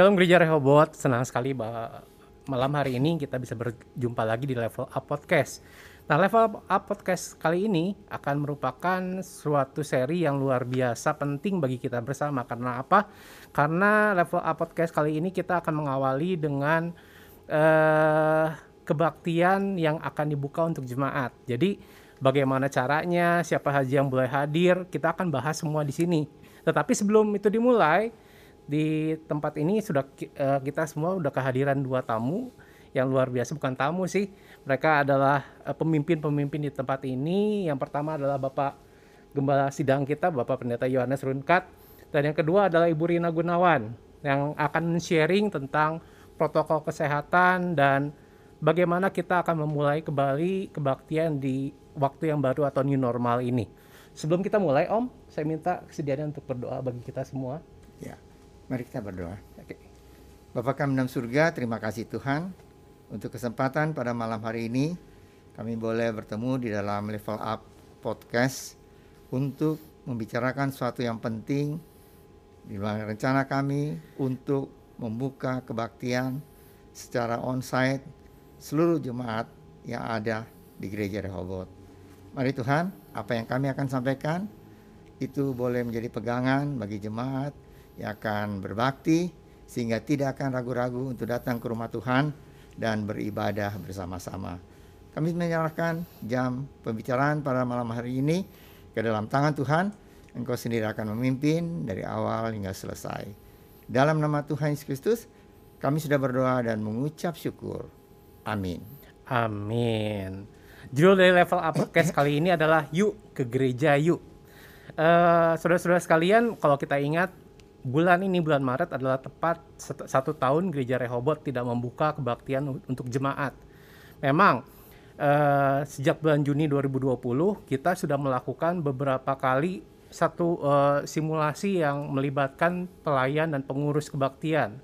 Shalom Gereja Rehobot, senang sekali bahwa malam hari ini kita bisa berjumpa lagi di Level Up Podcast. Nah, Level Up Podcast kali ini akan merupakan suatu seri yang luar biasa penting bagi kita bersama. Karena apa? Karena Level Up Podcast kali ini kita akan mengawali dengan uh, kebaktian yang akan dibuka untuk jemaat. Jadi, bagaimana caranya, siapa saja yang boleh hadir, kita akan bahas semua di sini. Tetapi sebelum itu dimulai, di tempat ini sudah uh, kita semua udah kehadiran dua tamu yang luar biasa bukan tamu sih mereka adalah pemimpin pemimpin-pemimpin di tempat ini yang pertama adalah Bapak Gembala Sidang kita Bapak Pendeta Yohanes Runkat dan yang kedua adalah Ibu Rina Gunawan yang akan sharing tentang protokol kesehatan dan bagaimana kita akan memulai kembali kebaktian di waktu yang baru atau new normal ini. Sebelum kita mulai Om, saya minta kesediaan untuk berdoa bagi kita semua. Mari kita berdoa. Oke. Bapak kami dalam surga, terima kasih Tuhan untuk kesempatan pada malam hari ini kami boleh bertemu di dalam level up podcast untuk membicarakan sesuatu yang penting di dalam rencana kami untuk membuka kebaktian secara onsite seluruh jemaat yang ada di gereja Rehobot. Mari Tuhan, apa yang kami akan sampaikan itu boleh menjadi pegangan bagi jemaat yang akan berbakti sehingga tidak akan ragu-ragu untuk datang ke rumah Tuhan dan beribadah bersama-sama. Kami menyerahkan jam pembicaraan pada malam hari ini ke dalam tangan Tuhan. Engkau sendiri akan memimpin dari awal hingga selesai. Dalam nama Tuhan Yesus Kristus, kami sudah berdoa dan mengucap syukur. Amin. Amin. Judul dari level up kali ini adalah Yuk ke Gereja Yuk. Uh, saudara-saudara sekalian, kalau kita ingat bulan ini bulan Maret adalah tepat satu tahun gereja Rehobot tidak membuka kebaktian untuk jemaat. Memang uh, sejak bulan Juni 2020 kita sudah melakukan beberapa kali satu uh, simulasi yang melibatkan pelayan dan pengurus kebaktian.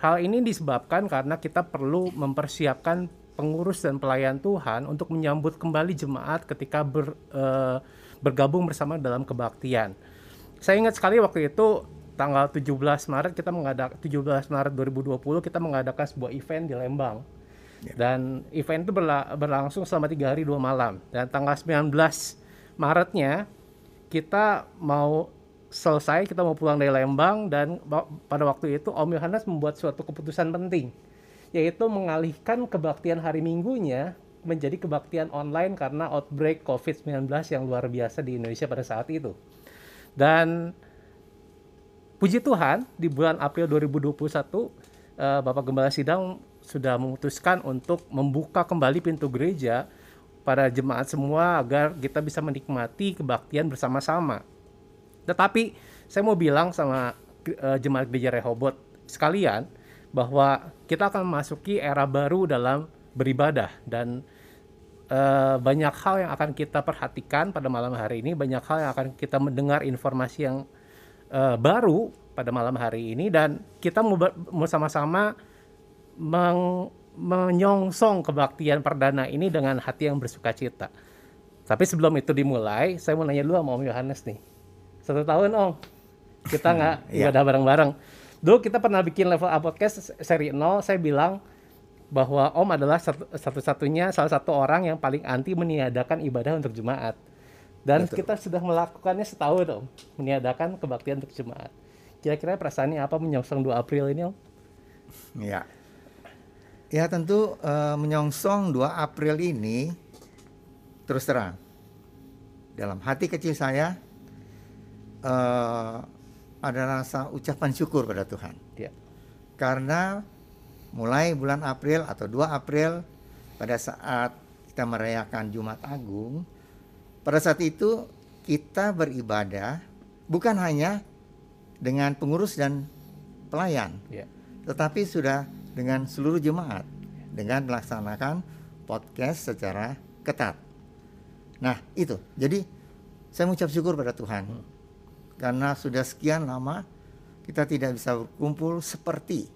Hal ini disebabkan karena kita perlu mempersiapkan pengurus dan pelayan Tuhan untuk menyambut kembali jemaat ketika ber, uh, bergabung bersama dalam kebaktian saya ingat sekali waktu itu tanggal 17 Maret kita mengadakan 17 Maret 2020 kita mengadakan sebuah event di Lembang. Yeah. Dan event itu berla berlangsung selama tiga hari dua malam. Dan tanggal 19 Maretnya kita mau selesai, kita mau pulang dari Lembang dan pada waktu itu Om Yohanes membuat suatu keputusan penting, yaitu mengalihkan kebaktian hari Minggunya menjadi kebaktian online karena outbreak COVID-19 yang luar biasa di Indonesia pada saat itu. Dan puji Tuhan di bulan April 2021 uh, eh, Bapak Gembala Sidang sudah memutuskan untuk membuka kembali pintu gereja pada jemaat semua agar kita bisa menikmati kebaktian bersama-sama. Tetapi saya mau bilang sama uh, jemaat gereja Rehobot sekalian bahwa kita akan memasuki era baru dalam beribadah dan uh, banyak hal yang akan kita perhatikan pada malam hari ini, banyak hal yang akan kita mendengar informasi yang uh, baru pada malam hari ini dan kita mau sama-sama meng menyongsong kebaktian perdana ini dengan hati yang bersuka cita. Tapi sebelum itu dimulai, saya mau nanya dulu sama Om Yohanes nih. Satu tahun Om, kita nggak yeah. ibadah bareng-bareng. Dulu kita pernah bikin level up podcast seri 0, saya bilang bahwa Om adalah satu-satunya salah satu orang yang paling anti meniadakan ibadah untuk jemaat. Dan Betul. kita sudah melakukannya setahun Om, meniadakan kebaktian untuk jemaat. Kira-kira perasaannya apa menyongsong 2 April ini Om? Ya. Ya tentu uh, menyongsong 2 April ini terus terang. Dalam hati kecil saya uh, ada rasa ucapan syukur pada Tuhan. Ya. Karena mulai bulan April atau 2 April pada saat kita merayakan Jumat Agung, pada saat itu kita beribadah bukan hanya dengan pengurus dan pelayan, yeah. tetapi sudah dengan seluruh jemaat dengan melaksanakan podcast secara ketat. Nah itu, jadi saya mengucap syukur pada Tuhan hmm. karena sudah sekian lama kita tidak bisa berkumpul seperti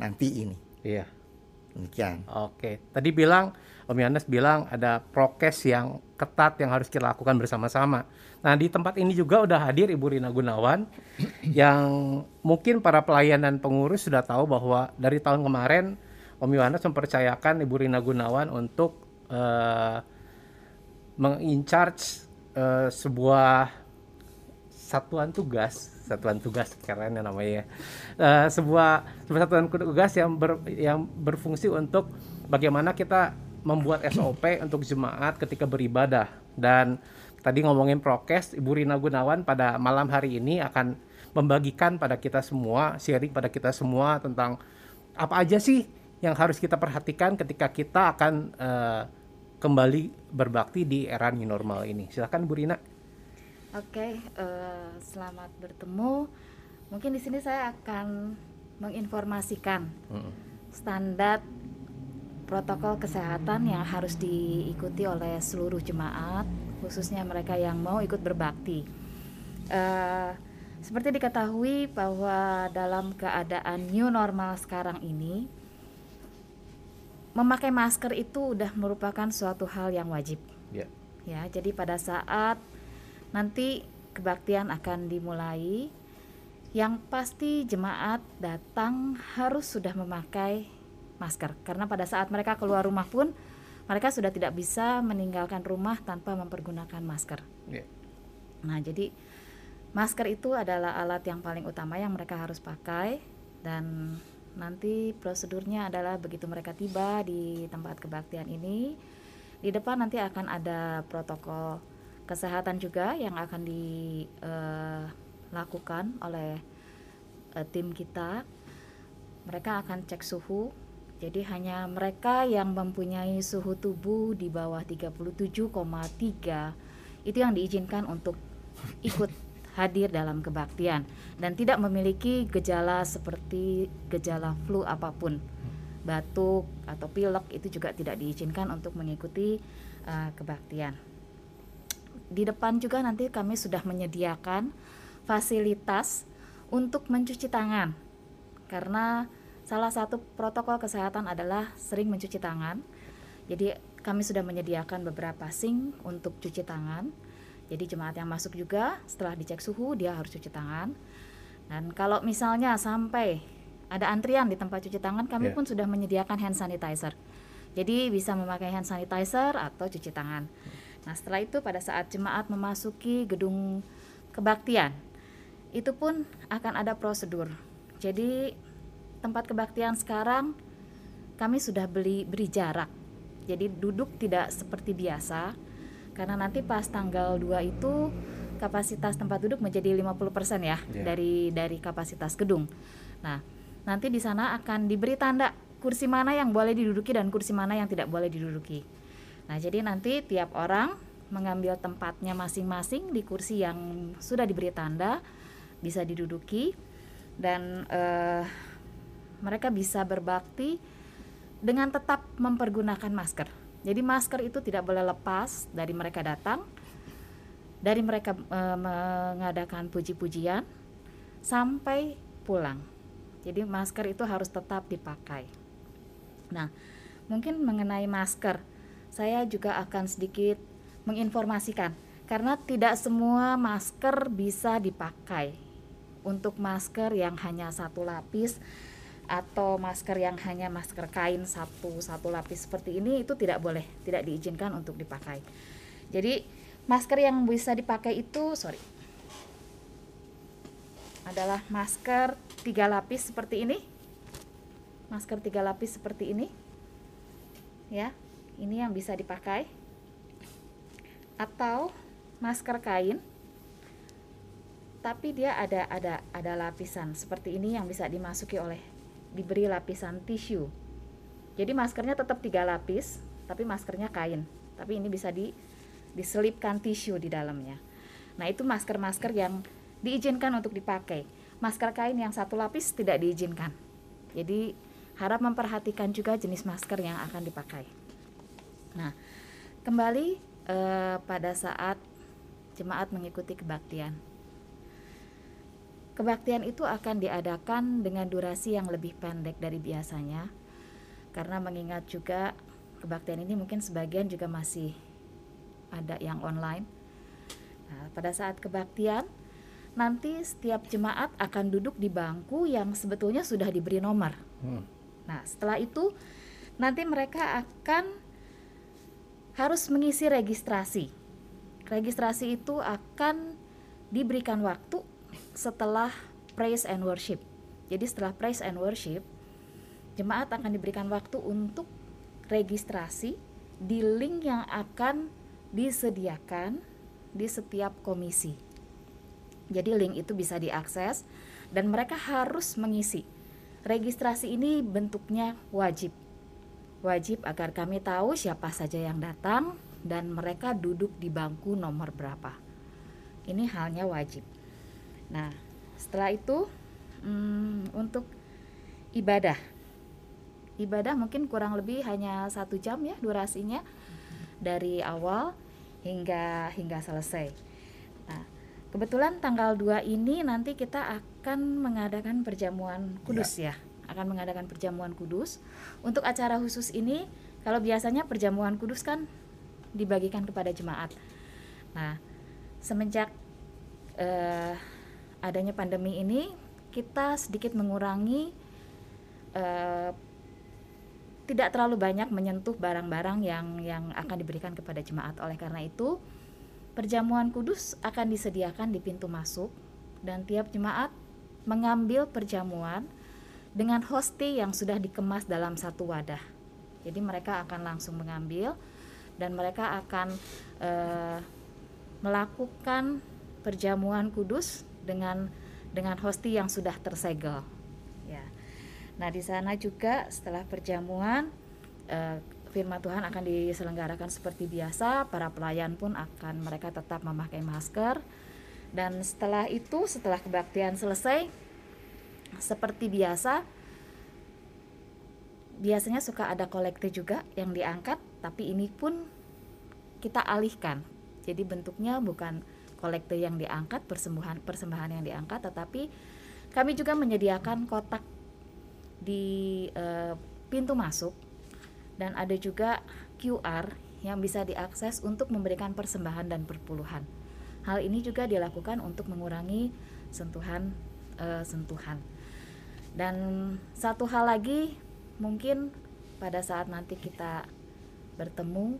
nanti ini. Iya. Demikian. Oke, tadi bilang Om Yohanes bilang ada prokes yang ketat yang harus kita lakukan bersama-sama. Nah, di tempat ini juga udah hadir Ibu Rina Gunawan yang mungkin para pelayan dan pengurus sudah tahu bahwa dari tahun kemarin Om Yohanes mempercayakan Ibu Rina Gunawan untuk uh, mengincharge uh, sebuah satuan tugas satuan tugas keren ya namanya uh, sebuah sebuah satuan tugas yang ber, yang berfungsi untuk bagaimana kita membuat SOP untuk jemaat ketika beribadah dan tadi ngomongin prokes Ibu Rina Gunawan pada malam hari ini akan membagikan pada kita semua sharing pada kita semua tentang apa aja sih yang harus kita perhatikan ketika kita akan uh, kembali berbakti di era new normal ini. Silahkan Bu Rina. Oke, uh, selamat bertemu. Mungkin di sini saya akan menginformasikan hmm. standar protokol kesehatan yang harus diikuti oleh seluruh jemaat, khususnya mereka yang mau ikut berbakti. Uh, seperti diketahui bahwa dalam keadaan new normal sekarang ini, memakai masker itu udah merupakan suatu hal yang wajib. Yeah. Ya, jadi pada saat nanti kebaktian akan dimulai, yang pasti jemaat datang harus sudah memakai masker karena pada saat mereka keluar rumah pun mereka sudah tidak bisa meninggalkan rumah tanpa mempergunakan masker. Yeah. Nah, jadi masker itu adalah alat yang paling utama yang mereka harus pakai dan nanti prosedurnya adalah begitu mereka tiba di tempat kebaktian ini di depan nanti akan ada protokol kesehatan juga yang akan dilakukan uh, oleh uh, tim kita. Mereka akan cek suhu. Jadi hanya mereka yang mempunyai suhu tubuh di bawah 37,3 itu yang diizinkan untuk ikut hadir dalam kebaktian dan tidak memiliki gejala seperti gejala flu apa pun. Batuk atau pilek itu juga tidak diizinkan untuk mengikuti uh, kebaktian di depan juga nanti kami sudah menyediakan fasilitas untuk mencuci tangan karena salah satu protokol kesehatan adalah sering mencuci tangan jadi kami sudah menyediakan beberapa sink untuk cuci tangan jadi jemaat yang masuk juga setelah dicek suhu dia harus cuci tangan. Dan kalau misalnya sampai ada antrian di tempat cuci tangan, kami yeah. pun sudah menyediakan hand sanitizer. Jadi bisa memakai hand sanitizer atau cuci tangan. Nah, setelah itu pada saat jemaat memasuki gedung kebaktian, itu pun akan ada prosedur. Jadi tempat kebaktian sekarang kami sudah beli beri jarak. Jadi duduk tidak seperti biasa karena nanti pas tanggal 2 itu kapasitas tempat duduk menjadi 50% ya yeah. dari dari kapasitas gedung. Nah, nanti di sana akan diberi tanda kursi mana yang boleh diduduki dan kursi mana yang tidak boleh diduduki. Nah, jadi nanti tiap orang mengambil tempatnya masing-masing di kursi yang sudah diberi tanda bisa diduduki dan uh, mereka bisa berbakti dengan tetap mempergunakan masker. Jadi masker itu tidak boleh lepas dari mereka datang, dari mereka e, mengadakan puji-pujian sampai pulang. Jadi masker itu harus tetap dipakai. Nah, mungkin mengenai masker, saya juga akan sedikit menginformasikan. Karena tidak semua masker bisa dipakai. Untuk masker yang hanya satu lapis atau masker yang hanya masker kain satu satu lapis seperti ini itu tidak boleh tidak diizinkan untuk dipakai. Jadi masker yang bisa dipakai itu sorry adalah masker tiga lapis seperti ini. Masker tiga lapis seperti ini. Ya ini yang bisa dipakai atau masker kain tapi dia ada ada ada lapisan seperti ini yang bisa dimasuki oleh diberi lapisan tisu. Jadi maskernya tetap tiga lapis, tapi maskernya kain. Tapi ini bisa di diselipkan tisu di dalamnya. Nah itu masker-masker yang diizinkan untuk dipakai. Masker kain yang satu lapis tidak diizinkan. Jadi harap memperhatikan juga jenis masker yang akan dipakai. Nah kembali eh, pada saat jemaat mengikuti kebaktian Kebaktian itu akan diadakan dengan durasi yang lebih pendek dari biasanya karena mengingat juga kebaktian ini mungkin sebagian juga masih ada yang online. Nah, pada saat kebaktian nanti setiap jemaat akan duduk di bangku yang sebetulnya sudah diberi nomor. Hmm. Nah, setelah itu nanti mereka akan harus mengisi registrasi. Registrasi itu akan diberikan waktu setelah praise and worship. Jadi setelah praise and worship, jemaat akan diberikan waktu untuk registrasi di link yang akan disediakan di setiap komisi. Jadi link itu bisa diakses dan mereka harus mengisi. Registrasi ini bentuknya wajib. Wajib agar kami tahu siapa saja yang datang dan mereka duduk di bangku nomor berapa. Ini halnya wajib. Nah, setelah itu hmm, untuk ibadah, ibadah mungkin kurang lebih hanya satu jam ya durasinya dari awal hingga hingga selesai. Nah, kebetulan tanggal 2 ini nanti kita akan mengadakan perjamuan kudus ya. Akan mengadakan perjamuan kudus. Untuk acara khusus ini kalau biasanya perjamuan kudus kan dibagikan kepada jemaat. Nah, semenjak eh, adanya pandemi ini kita sedikit mengurangi eh, tidak terlalu banyak menyentuh barang-barang yang yang akan diberikan kepada jemaat. Oleh karena itu, perjamuan kudus akan disediakan di pintu masuk dan tiap jemaat mengambil perjamuan dengan hosti yang sudah dikemas dalam satu wadah. Jadi mereka akan langsung mengambil dan mereka akan eh, melakukan perjamuan kudus dengan dengan hosti yang sudah tersegel. Ya. Nah, di sana juga setelah perjamuan eh, firman Tuhan akan diselenggarakan seperti biasa, para pelayan pun akan mereka tetap memakai masker. Dan setelah itu, setelah kebaktian selesai, seperti biasa, biasanya suka ada kolekte juga yang diangkat, tapi ini pun kita alihkan. Jadi bentuknya bukan kolekte yang diangkat, persembahan persembahan yang diangkat, tetapi kami juga menyediakan kotak di uh, pintu masuk dan ada juga QR yang bisa diakses untuk memberikan persembahan dan perpuluhan. Hal ini juga dilakukan untuk mengurangi sentuhan uh, sentuhan. Dan satu hal lagi mungkin pada saat nanti kita bertemu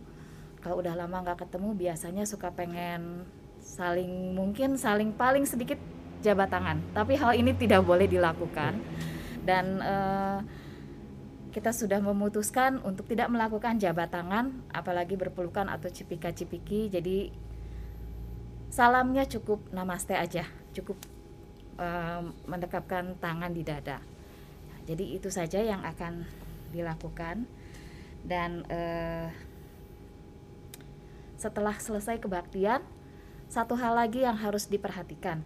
kalau udah lama nggak ketemu biasanya suka pengen saling mungkin saling paling sedikit jabat tangan. Tapi hal ini tidak boleh dilakukan. Dan uh, kita sudah memutuskan untuk tidak melakukan jabat tangan apalagi berpelukan atau cipika-cipiki. Jadi salamnya cukup namaste aja cukup mendekapkan tangan di dada. Jadi itu saja yang akan dilakukan. Dan uh, setelah selesai kebaktian satu hal lagi yang harus diperhatikan.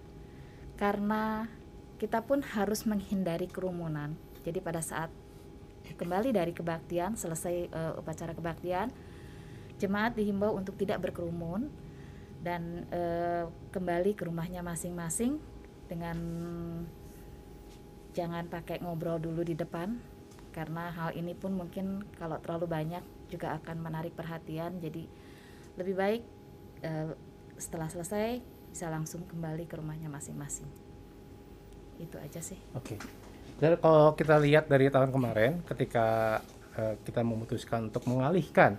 Karena kita pun harus menghindari kerumunan. Jadi pada saat kembali dari kebaktian selesai uh, upacara kebaktian jemaat dihimbau untuk tidak berkerumun dan uh, kembali ke rumahnya masing-masing dengan jangan pakai ngobrol dulu di depan karena hal ini pun mungkin kalau terlalu banyak juga akan menarik perhatian. Jadi lebih baik uh, setelah selesai bisa langsung kembali ke rumahnya masing-masing. Itu aja sih. Oke. Okay. dan kalau kita lihat dari tahun kemarin ketika uh, kita memutuskan untuk mengalihkan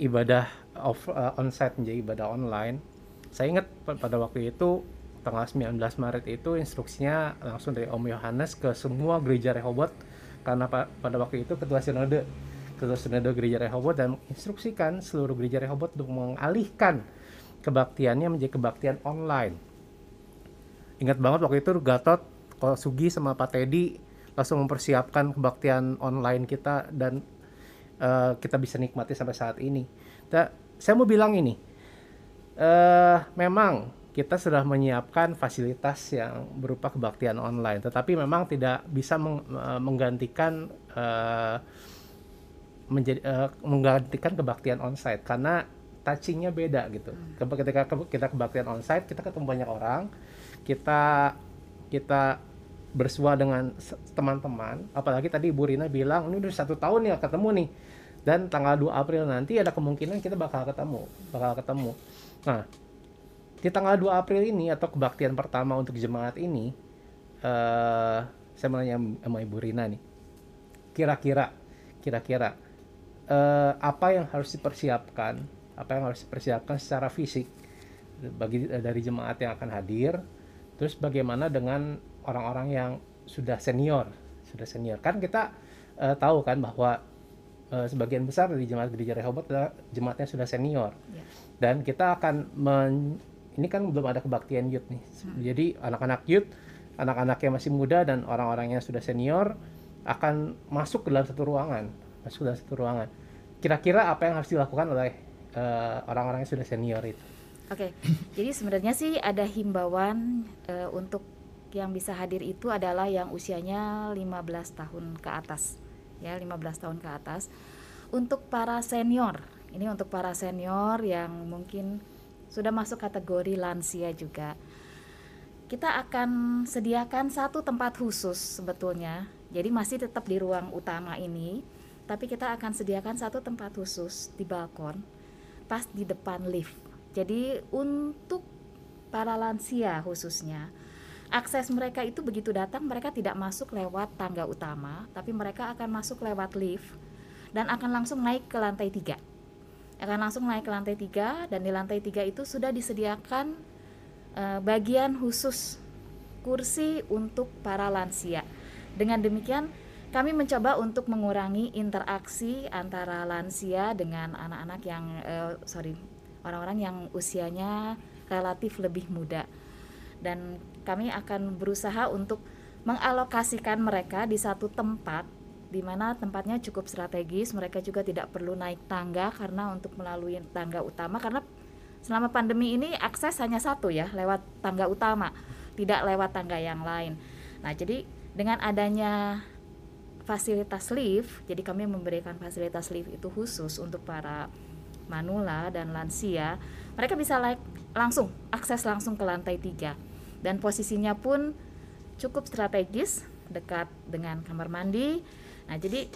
ibadah off uh, onsite menjadi ibadah online saya ingat pada waktu itu tanggal 19 Maret itu instruksinya langsung dari Om Yohanes ke semua gereja Rehobot karena pa pada waktu itu ketua sinode ketua sinode gereja Rehobot dan instruksikan seluruh gereja Rehobot untuk mengalihkan kebaktiannya menjadi kebaktian online. Ingat banget waktu itu Gatot, kalau Sugi sama Pak Teddy langsung mempersiapkan kebaktian online kita dan uh, kita bisa nikmati sampai saat ini. Nah, saya mau bilang ini, uh, memang kita sudah menyiapkan fasilitas yang berupa kebaktian online, tetapi memang tidak bisa meng, uh, menggantikan uh, menjadi uh, menggantikan kebaktian onsite karena touchingnya beda gitu. Hmm. Ketika kita kebaktian onsite, kita ketemu banyak orang, kita kita bersua dengan teman-teman apalagi tadi Bu Rina bilang ini udah satu tahun ya ketemu nih dan tanggal 2 April nanti ada kemungkinan kita bakal ketemu bakal ketemu nah di tanggal 2 April ini atau kebaktian pertama untuk jemaat ini eh saya mau nanya sama Ibu Rina nih. Kira-kira kira-kira eh, apa yang harus dipersiapkan apa yang harus dipersiapkan secara fisik bagi eh, dari jemaat yang akan hadir terus bagaimana dengan orang-orang yang sudah senior sudah senior. Kan kita eh, tahu kan bahwa eh, sebagian besar dari jemaat gereja Rehoboth adalah jemaatnya sudah senior. Ya. dan kita akan men- ini kan belum ada kebaktian youth nih jadi anak-anak youth anak-anak yang masih muda dan orang-orang yang sudah senior akan masuk ke dalam satu ruangan masuk ke dalam satu ruangan kira-kira apa yang harus dilakukan oleh eh, orang-orang yang sudah senior itu Oke, jadi sebenarnya sih ada himbauan eh, untuk yang bisa hadir itu adalah yang usianya 15 tahun ke atas. Ya, 15 tahun ke atas. Untuk para senior, ini untuk para senior yang mungkin sudah masuk kategori lansia juga. Kita akan sediakan satu tempat khusus sebetulnya. Jadi masih tetap di ruang utama ini, tapi kita akan sediakan satu tempat khusus di balkon pas di depan lift. Jadi untuk para lansia khususnya akses mereka itu begitu datang mereka tidak masuk lewat tangga utama, tapi mereka akan masuk lewat lift dan akan langsung naik ke lantai tiga. Akan langsung naik ke lantai tiga dan di lantai tiga itu sudah disediakan eh, bagian khusus kursi untuk para lansia. Dengan demikian kami mencoba untuk mengurangi interaksi antara lansia dengan anak-anak yang eh, sorry orang-orang yang usianya relatif lebih muda dan kami akan berusaha untuk mengalokasikan mereka di satu tempat di mana tempatnya cukup strategis mereka juga tidak perlu naik tangga karena untuk melalui tangga utama karena selama pandemi ini akses hanya satu ya lewat tangga utama tidak lewat tangga yang lain. Nah jadi dengan adanya fasilitas lift jadi kami memberikan fasilitas lift itu khusus untuk para manula dan lansia mereka bisa like, langsung akses langsung ke lantai tiga. Dan posisinya pun cukup strategis dekat dengan kamar mandi nah jadi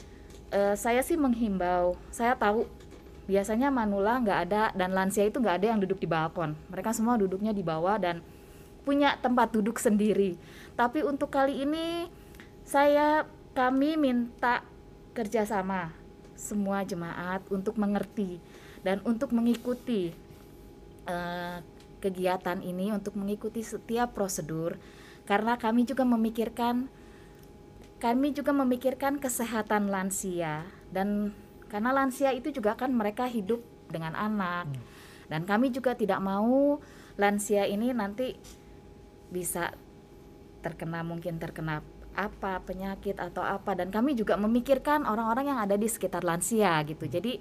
eh, saya sih menghimbau saya tahu biasanya manula nggak ada dan lansia itu nggak ada yang duduk di balkon mereka semua duduknya di bawah dan punya tempat duduk sendiri. Tapi untuk kali ini saya kami minta kerjasama semua jemaat untuk mengerti dan untuk mengikuti eh, kegiatan ini untuk mengikuti setiap prosedur. Karena kami juga memikirkan kami juga memikirkan kesehatan lansia. Dan karena lansia itu juga kan mereka hidup dengan anak. Dan kami juga tidak mau lansia ini nanti bisa terkena mungkin terkena apa penyakit atau apa. Dan kami juga memikirkan orang-orang yang ada di sekitar lansia gitu. Jadi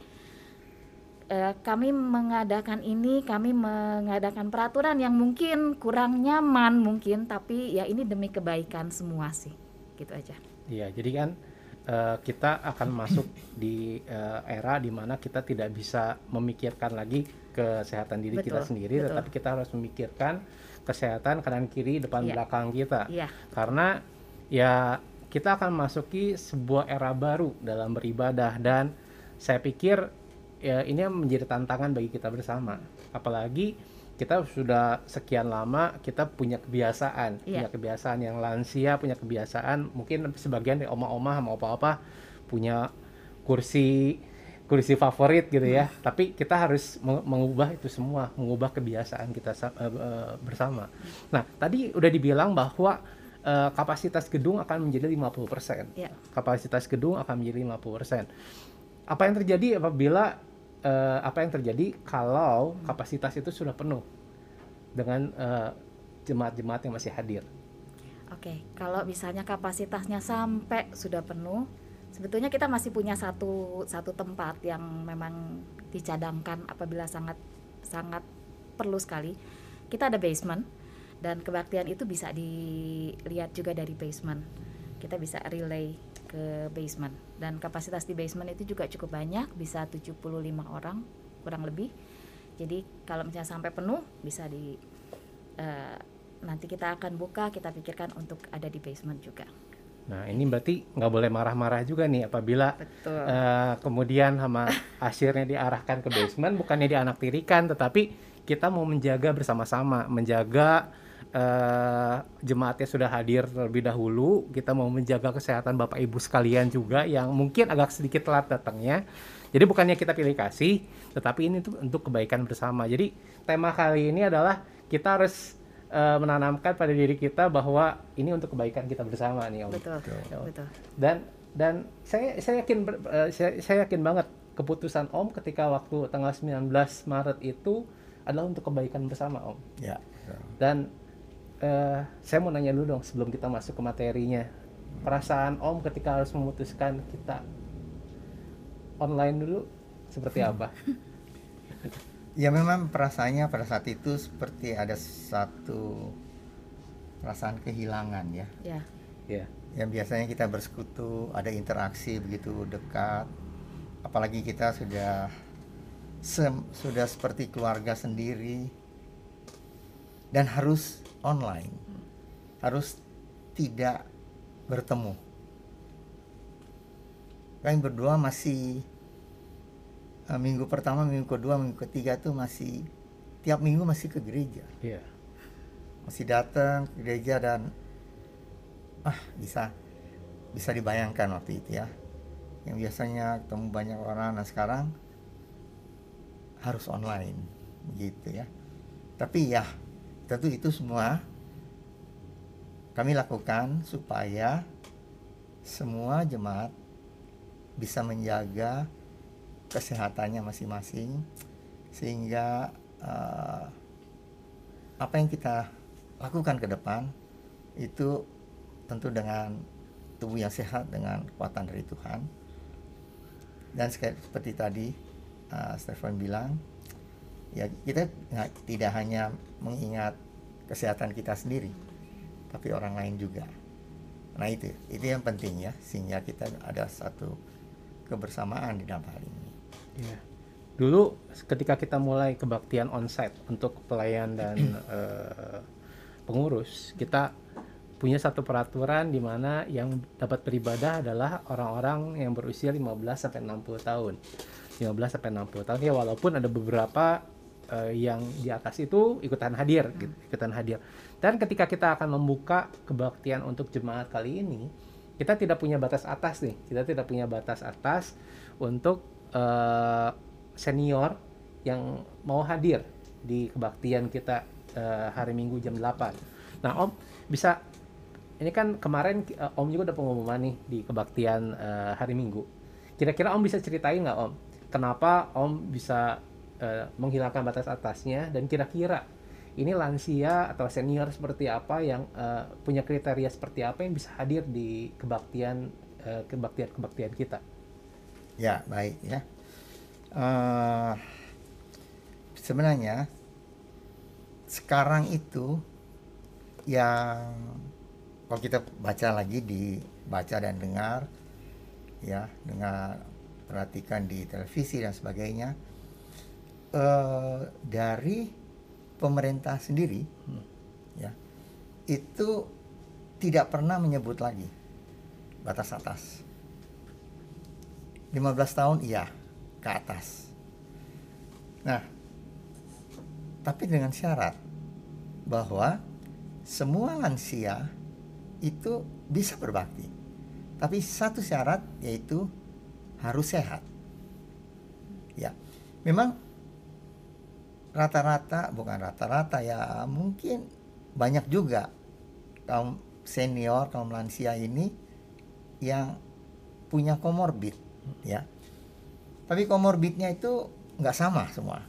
eh, kami mengadakan ini kami mengadakan peraturan yang mungkin kurang nyaman mungkin tapi ya ini demi kebaikan semua sih gitu aja Iya, jadi kan eh, kita akan masuk di eh, era di mana kita tidak bisa memikirkan lagi kesehatan diri kita Betul, sendiri, betul. tetapi kita harus memikirkan kesehatan kanan kiri depan Iya. belakang kita. iya Karena ya kita akan masuki sebuah era baru dalam beribadah dan saya pikir ya ini menjadi tantangan bagi kita bersama. Apalagi kita sudah sekian lama kita punya kebiasaan, punya Iya. kebiasaan yang lansia, punya kebiasaan mungkin sebagian dari oma-oma sama opa-opa punya kursi kursi favorit gitu ya. Tapi kita harus meng- mengubah itu semua, mengubah kebiasaan kita eh, eh, bersama. Nah, tadi udah dibilang bahwa eh, kapasitas gedung akan menjadi 50%. ya Kapasitas gedung akan menjadi 50%. Apa yang terjadi apabila eh, apa yang terjadi kalau kapasitas itu sudah penuh dengan eh, jemaat-jemaat yang masih hadir? Oke, kalau misalnya kapasitasnya sampai sudah penuh, sebetulnya kita masih punya satu satu tempat yang memang dicadangkan apabila sangat sangat perlu sekali. Kita ada basement dan kebaktian itu bisa dilihat juga dari basement. Kita bisa relay ke basement. Dan kapasitas di basement itu juga cukup banyak, bisa 75 orang kurang lebih. Jadi kalau misalnya sampai penuh bisa di eh, nanti kita akan buka kita pikirkan untuk ada di basement juga. Nah ini berarti nggak boleh marah-marah juga nih apabila betul. eh, kemudian sama akhirnya diarahkan ke basement bukannya dianaktirikan tetapi kita mau menjaga bersama-sama menjaga eh, jemaatnya sudah hadir terlebih dahulu kita mau menjaga kesehatan bapak ibu sekalian juga yang mungkin agak sedikit telat datangnya jadi bukannya kita pilih kasih tetapi ini tuh untuk kebaikan bersama jadi tema kali ini adalah kita harus eh, menanamkan pada diri kita bahwa ini untuk kebaikan kita bersama nih om betul Betul. betul dan dan saya saya yakin eh, saya, saya yakin banget keputusan Om ketika waktu tanggal 19 Maret itu adalah untuk kebaikan bersama Om. Ya. Dan eh, saya mau nanya dulu dong sebelum kita masuk ke materinya. Perasaan Om ketika harus memutuskan kita online dulu seperti apa? Ya memang perasaannya pada saat itu seperti ada satu perasaan kehilangan ya. ya ya. Yang biasanya kita bersekutu, ada interaksi begitu dekat. Apalagi kita sudah sem- sudah seperti keluarga sendiri dan harus online. Harus tidak bertemu. Kami berdua masih eh, minggu pertama, minggu kedua, minggu ketiga tuh masih tiap minggu masih ke gereja Iya. masih datang ke gereja dan ah bisa bisa dibayangkan waktu itu ya yang biasanya ketemu banyak orang nah sekarang harus online gitu ya tapi ya tentu itu semua kami lakukan supaya semua jemaat bisa menjaga kesehatannya masing-masing sehingga eh, apa yang kita lakukan ke depan itu tentu dengan tubuh yang sehat dengan kekuatan dari Tuhan. Dan seperti tadi uh, Stefan bilang ya kita tidak hanya mengingat kesehatan kita sendiri tapi orang lain juga nah itu itu yang penting ya sehingga kita ada satu kebersamaan di dalam hal ini Iya. Dulu ketika kita mulai kebaktian onsite untuk pelayan dan eh, pengurus, kita punya satu peraturan di mana yang dapat beribadah adalah orang-orang yang berusia 15 sampai 60 tahun. 15 sampai 60 tahun ya walaupun ada beberapa eh, yang di atas itu ikutan hadir, gitu, ikutan hadir. Dan ketika kita akan membuka kebaktian untuk jemaat kali ini, kita tidak punya batas atas nih. Kita tidak punya batas atas untuk eh, senior yang mau hadir di kebaktian kita eh, hari Minggu jam 8. Nah, Om bisa ini kan kemarin eh, Om juga udah pengumuman nih di kebaktian eh, hari Minggu. Kira-kira Om bisa ceritain nggak Om, kenapa Om bisa eh, menghilangkan batas atasnya dan kira-kira ini lansia atau senior seperti apa yang eh, punya kriteria seperti apa yang bisa hadir di kebaktian eh, kebaktian kebaktian kita? Ya, baik ya. Eh, sebenarnya sekarang itu yang kalau kita baca lagi di baca dan dengar ya, dengar perhatikan di televisi dan sebagainya eh, dari pemerintah sendiri ya itu tidak pernah menyebut lagi batas atas 15 tahun iya ke atas. Nah, tapi dengan syarat bahwa semua lansia itu bisa berbakti. Tapi satu syarat yaitu harus sehat. Ya. Memang rata-rata bukan rata-rata ya mungkin banyak juga kaum senior kaum lansia ini yang punya komorbid ya. Tapi komorbidnya itu nggak sama semua.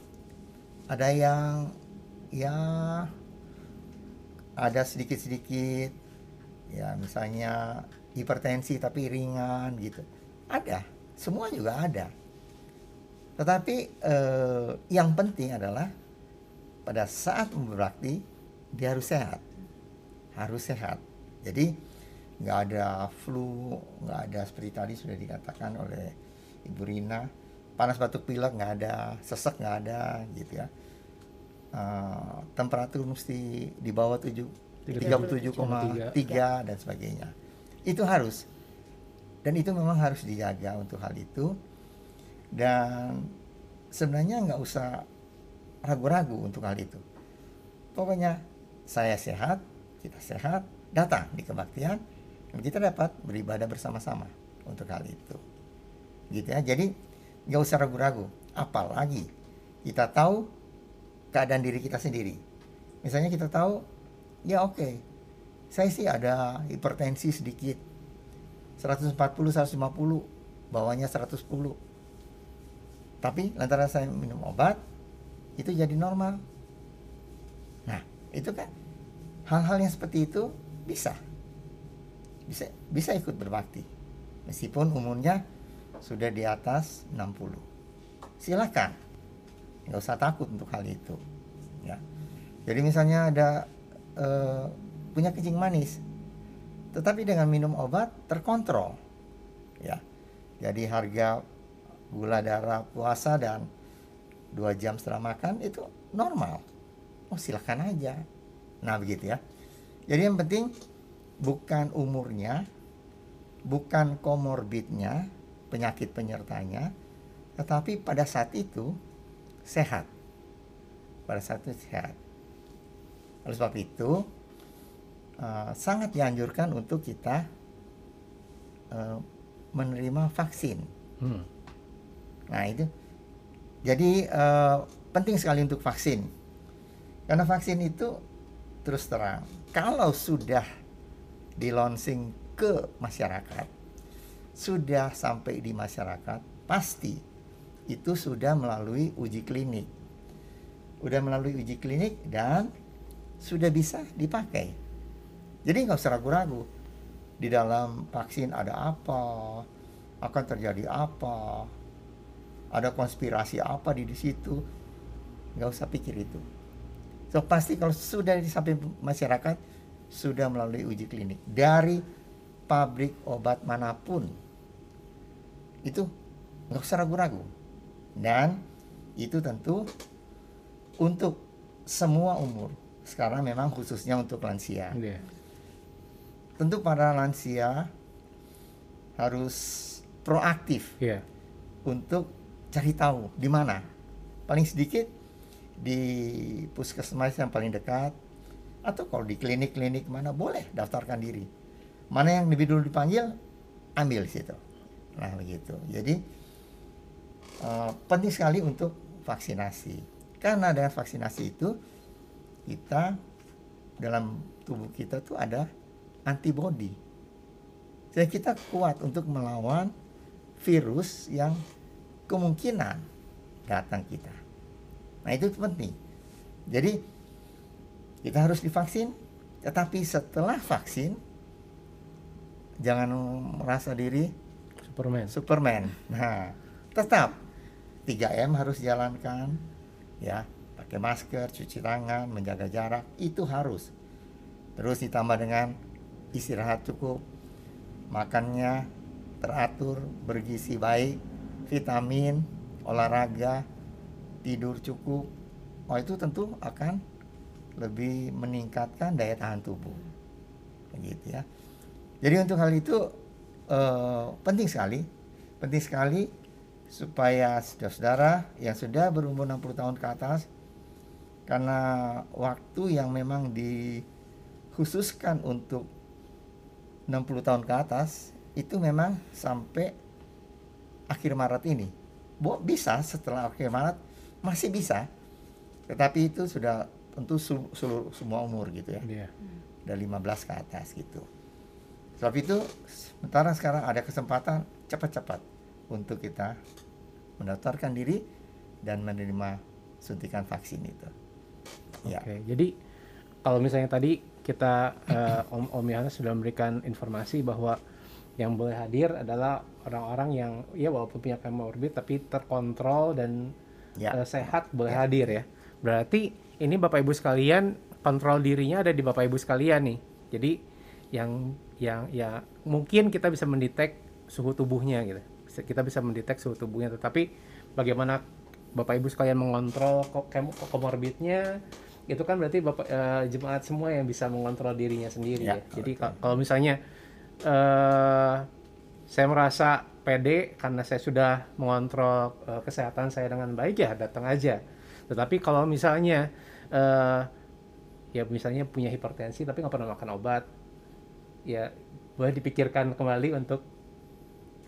Ada yang ya ada sedikit-sedikit ya misalnya hipertensi tapi ringan gitu. Ada semua juga ada tetapi eh, yang penting adalah pada saat berbakti dia harus sehat harus sehat jadi nggak ada flu nggak ada seperti tadi sudah dikatakan oleh ibu Rina panas batuk pilek nggak ada sesek nggak ada gitu ya Eh, temperatur mesti di bawah 7 37,3 dan sebagainya. Itu harus. Dan itu memang harus dijaga untuk hal itu. Dan sebenarnya nggak usah ragu-ragu untuk hal itu. Pokoknya saya sehat, kita sehat, datang di kebaktian, dan kita dapat beribadah bersama-sama untuk hal itu. Gitu ya. Jadi nggak usah ragu-ragu. Apalagi kita tahu keadaan diri kita sendiri. Misalnya kita tahu, ya oke, okay, saya sih ada hipertensi sedikit, 140, 150, bawahnya 110. Tapi lantaran saya minum obat, itu jadi normal. Nah, itu kan hal-hal yang seperti itu bisa. Bisa bisa ikut berbakti. Meskipun umurnya sudah di atas 60 silakan. Nggak usah takut untuk hal itu ya. Jadi misalnya ada uh, punya kencing manis tetapi dengan minum obat terkontrol ya. Jadi harga gula darah puasa dan dua jam setelah makan itu normal oh silakan aja nah begitu ya jadi yang penting bukan umurnya, bukan komorbidnya, penyakit penyertanya, tetapi pada saat itu sehat. Pada saat itu sehat. Oleh sebab itu, uh, sangat dianjurkan untuk kita uh, menerima vaksin. Hmm. Nah itu, jadi uh, penting sekali untuk vaksin, karena vaksin itu terus terang, kalau sudah di launching ke masyarakat sudah sampai di masyarakat pasti itu sudah melalui uji klinik. Sudah melalui uji klinik dan sudah bisa dipakai. Jadi nggak usah ragu-ragu. Di dalam vaksin ada apa akan terjadi apa ada konspirasi apa di, di situ? Nggak usah pikir itu. So pasti kalau sudah sampai masyarakat sudah melalui uji klinik. Dari pabrik obat mana pun. Itu nggak usah ragu-ragu. Dan itu tentu untuk semua umur. Sekarang memang khususnya untuk lansia. Yeah. tentu para lansia harus proaktif yeah. untuk cari tahu di mana. Paling sedikit di puskesmas yang paling dekat atau kalau di klinik-klinik mana boleh daftarkan diri. Mana yang lebih dulu dipanggil ambil situ. Nah begitu. Jadi uh, penting sekali untuk vaksinasi. Karena dengan vaksinasi itu kita dalam tubuh kita tuh ada antibody. Jadi kita kuat untuk melawan virus yang kemungkinan datang kita nah itu penting jadi kita harus divaksin, tetapi setelah vaksin jangan merasa diri Superman. Superman. Nah, tetap 3M harus jalankan ya, pakai masker, cuci tangan, menjaga jarak itu harus. Terus ditambah dengan istirahat cukup, makannya teratur, bergizi baik, vitamin, olahraga, tidur cukup. Oh itu tentu akan lebih meningkatkan daya tahan tubuh. Begitu ya. Jadi untuk hal itu uh, penting sekali. Penting sekali supaya saudara-saudara yang sudah berumur 60 tahun ke atas karena waktu yang memang dikhususkan untuk 60 tahun ke atas itu memang sampai akhir Maret ini. Bu, bisa setelah akhir Maret masih bisa. Tetapi itu sudah tentu seluruh semua umur gitu ya. Yeah. Dari 15 ke atas gitu. Sebab itu sementara sekarang ada kesempatan cepat-cepat untuk kita mendaftarkan diri dan menerima suntikan vaksin itu. Ya. Oke, jadi kalau misalnya tadi kita uh, Om Om Yohanes sudah memberikan informasi bahwa yang boleh hadir adalah orang-orang yang ya walaupun punya comorbid tapi terkontrol dan ya. uh, sehat boleh ya. hadir ya. Berarti ini Bapak Ibu sekalian kontrol dirinya ada di Bapak Ibu sekalian nih. Jadi yang yang ya mungkin kita bisa mendetek suhu tubuhnya gitu. Kita bisa mendetek suhu tubuhnya tetapi bagaimana Bapak Ibu sekalian mengontrol komorbidnya itu kan berarti bapak eh, jemaat semua yang bisa mengontrol dirinya sendiri ya. Ya, Jadi ka- kalau misalnya eh saya merasa pede karena saya sudah mengontrol eh, kesehatan saya dengan baik ya datang aja. Tetapi kalau misalnya eh ya misalnya punya hipertensi tapi nggak pernah makan obat, ya boleh dipikirkan kembali untuk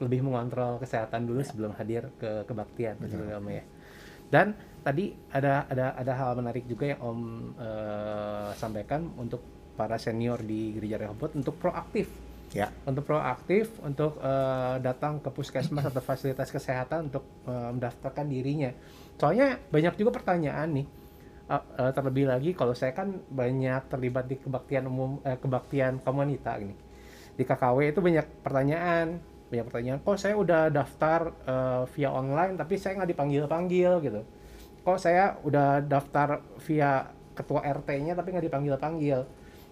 lebih mengontrol kesehatan dulu sebelum hadir ke kebaktian betul ya, Om ya. Dan tadi ada ada ada hal menarik juga yang Om eh, sampaikan untuk para senior di Gereja Rehoboth untuk proaktif Ya, untuk proaktif untuk eh, datang ke puskesmas atau fasilitas kesehatan untuk eh, mendaftarkan dirinya. Soalnya banyak juga pertanyaan nih. Eh, eh, terlebih lagi kalau saya kan banyak terlibat di kebaktian umum eh, kebaktian komunita ini. Di KKW itu banyak pertanyaan, banyak pertanyaan. Kok saya udah daftar eh, via online tapi saya nggak dipanggil-panggil gitu. Kok saya udah daftar via ketua RT-nya tapi nggak dipanggil-panggil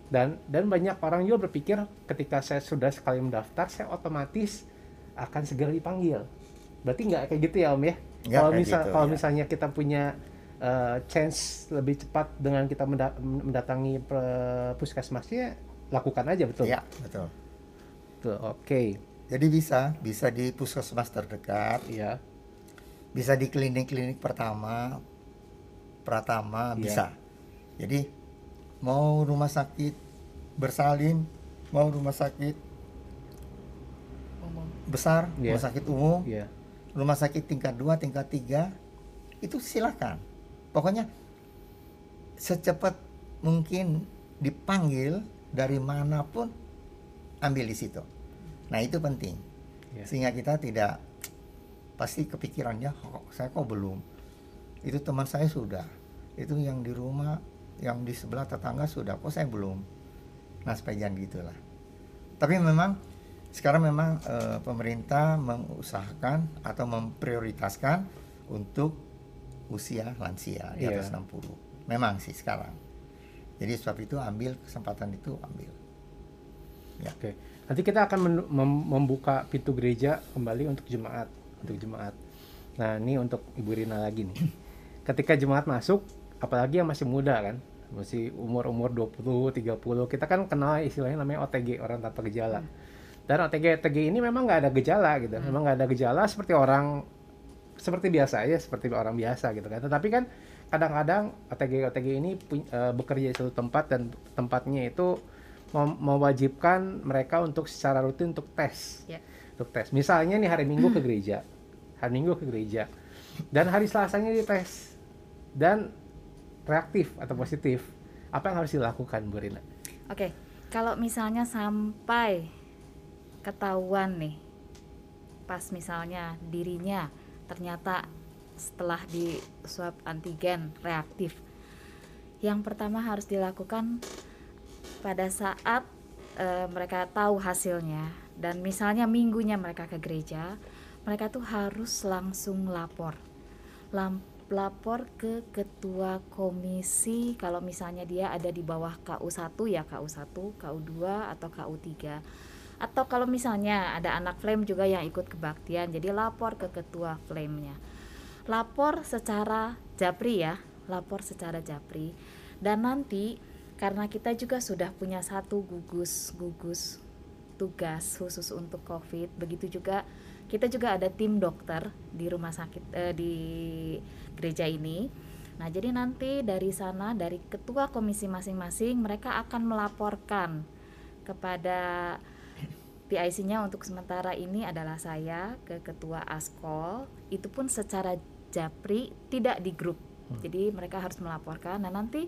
dan dan banyak orang juga berpikir ketika saya sudah sekali mendaftar saya otomatis akan segera dipanggil berarti nggak kayak gitu ya om ya Nggak kalau misal gitu, kalau ya. misalnya kita punya uh, chance lebih cepat dengan kita menda- mendatangi puskesmasnya lakukan aja betul ya, betul. Betul, oke Jadi bisa, bisa di puskesmas terdekat, ya bisa di klinik-klinik pertama, pratama Iya. bisa. Jadi mau rumah sakit bersalin, mau rumah sakit umum besar, Iya. rumah sakit umum, ya rumah sakit tingkat 2, tingkat 3 itu silakan. Pokoknya secepat mungkin dipanggil dari mana pun ambil di situ. Nah, itu penting. ya Sehingga kita tidak pasti kepikirannya "Oh, saya kok belum. Itu teman saya sudah. Itu yang di rumah, yang di sebelah tetangga sudah, kok saya belum. Nah, supaya jangan gitulah. Tapi memang sekarang memang eh, pemerintah mengusahakan atau memprioritaskan untuk usia lansia di Iya. atas 60. Memang sih sekarang. Jadi sebab itu ambil kesempatan itu ambil. Ya. Oke, nanti kita akan membuka pintu gereja kembali untuk jemaat, untuk jemaat. Nah, ini untuk Ibu Rina lagi nih. Ketika jemaat masuk, apalagi yang masih muda kan, masih umur-umur 20, 30, kita kan kenal istilahnya namanya OTG, orang tanpa gejala. Dan OTG OTG ini memang nggak ada gejala gitu, memang nggak ada gejala seperti orang seperti biasa aja, seperti orang biasa gitu kan. Tetapi kan kadang-kadang OTG OTG ini eh, bekerja di satu tempat dan tempatnya itu mem- mewajibkan mereka untuk secara rutin untuk tes, Ya. untuk tes. Misalnya nih hari Minggu ke gereja, hari Minggu ke gereja, dan hari Selasanya dites. Dan reaktif atau positif. Apa yang harus dilakukan, Bu Rina? Oke, kalau misalnya sampai ketahuan nih, pas misalnya dirinya ternyata setelah di swab antigen reaktif, yang pertama harus dilakukan pada saat eh, mereka tahu hasilnya dan misalnya minggunya mereka ke gereja, mereka tuh harus langsung lapor, Lam- lapor ke ketua komisi. Kalau misalnya dia ada di bawah KU1 ya KU1, KU2 atau KU3 atau kalau misalnya ada anak flame juga yang ikut kebaktian jadi lapor ke ketua flame-nya lapor secara japri ya lapor secara japri. Dan nanti karena kita juga sudah punya satu gugus gugus tugas khusus untuk covid begitu juga kita juga ada tim dokter di rumah sakit eh, di gereja ini. Nah jadi nanti dari sana dari ketua komisi masing-masing mereka akan melaporkan kepada PIC-nya untuk sementara ini adalah saya ke ketua Askol. Itu pun secara japri tidak di grup. Jadi mereka harus melaporkan. Nah nanti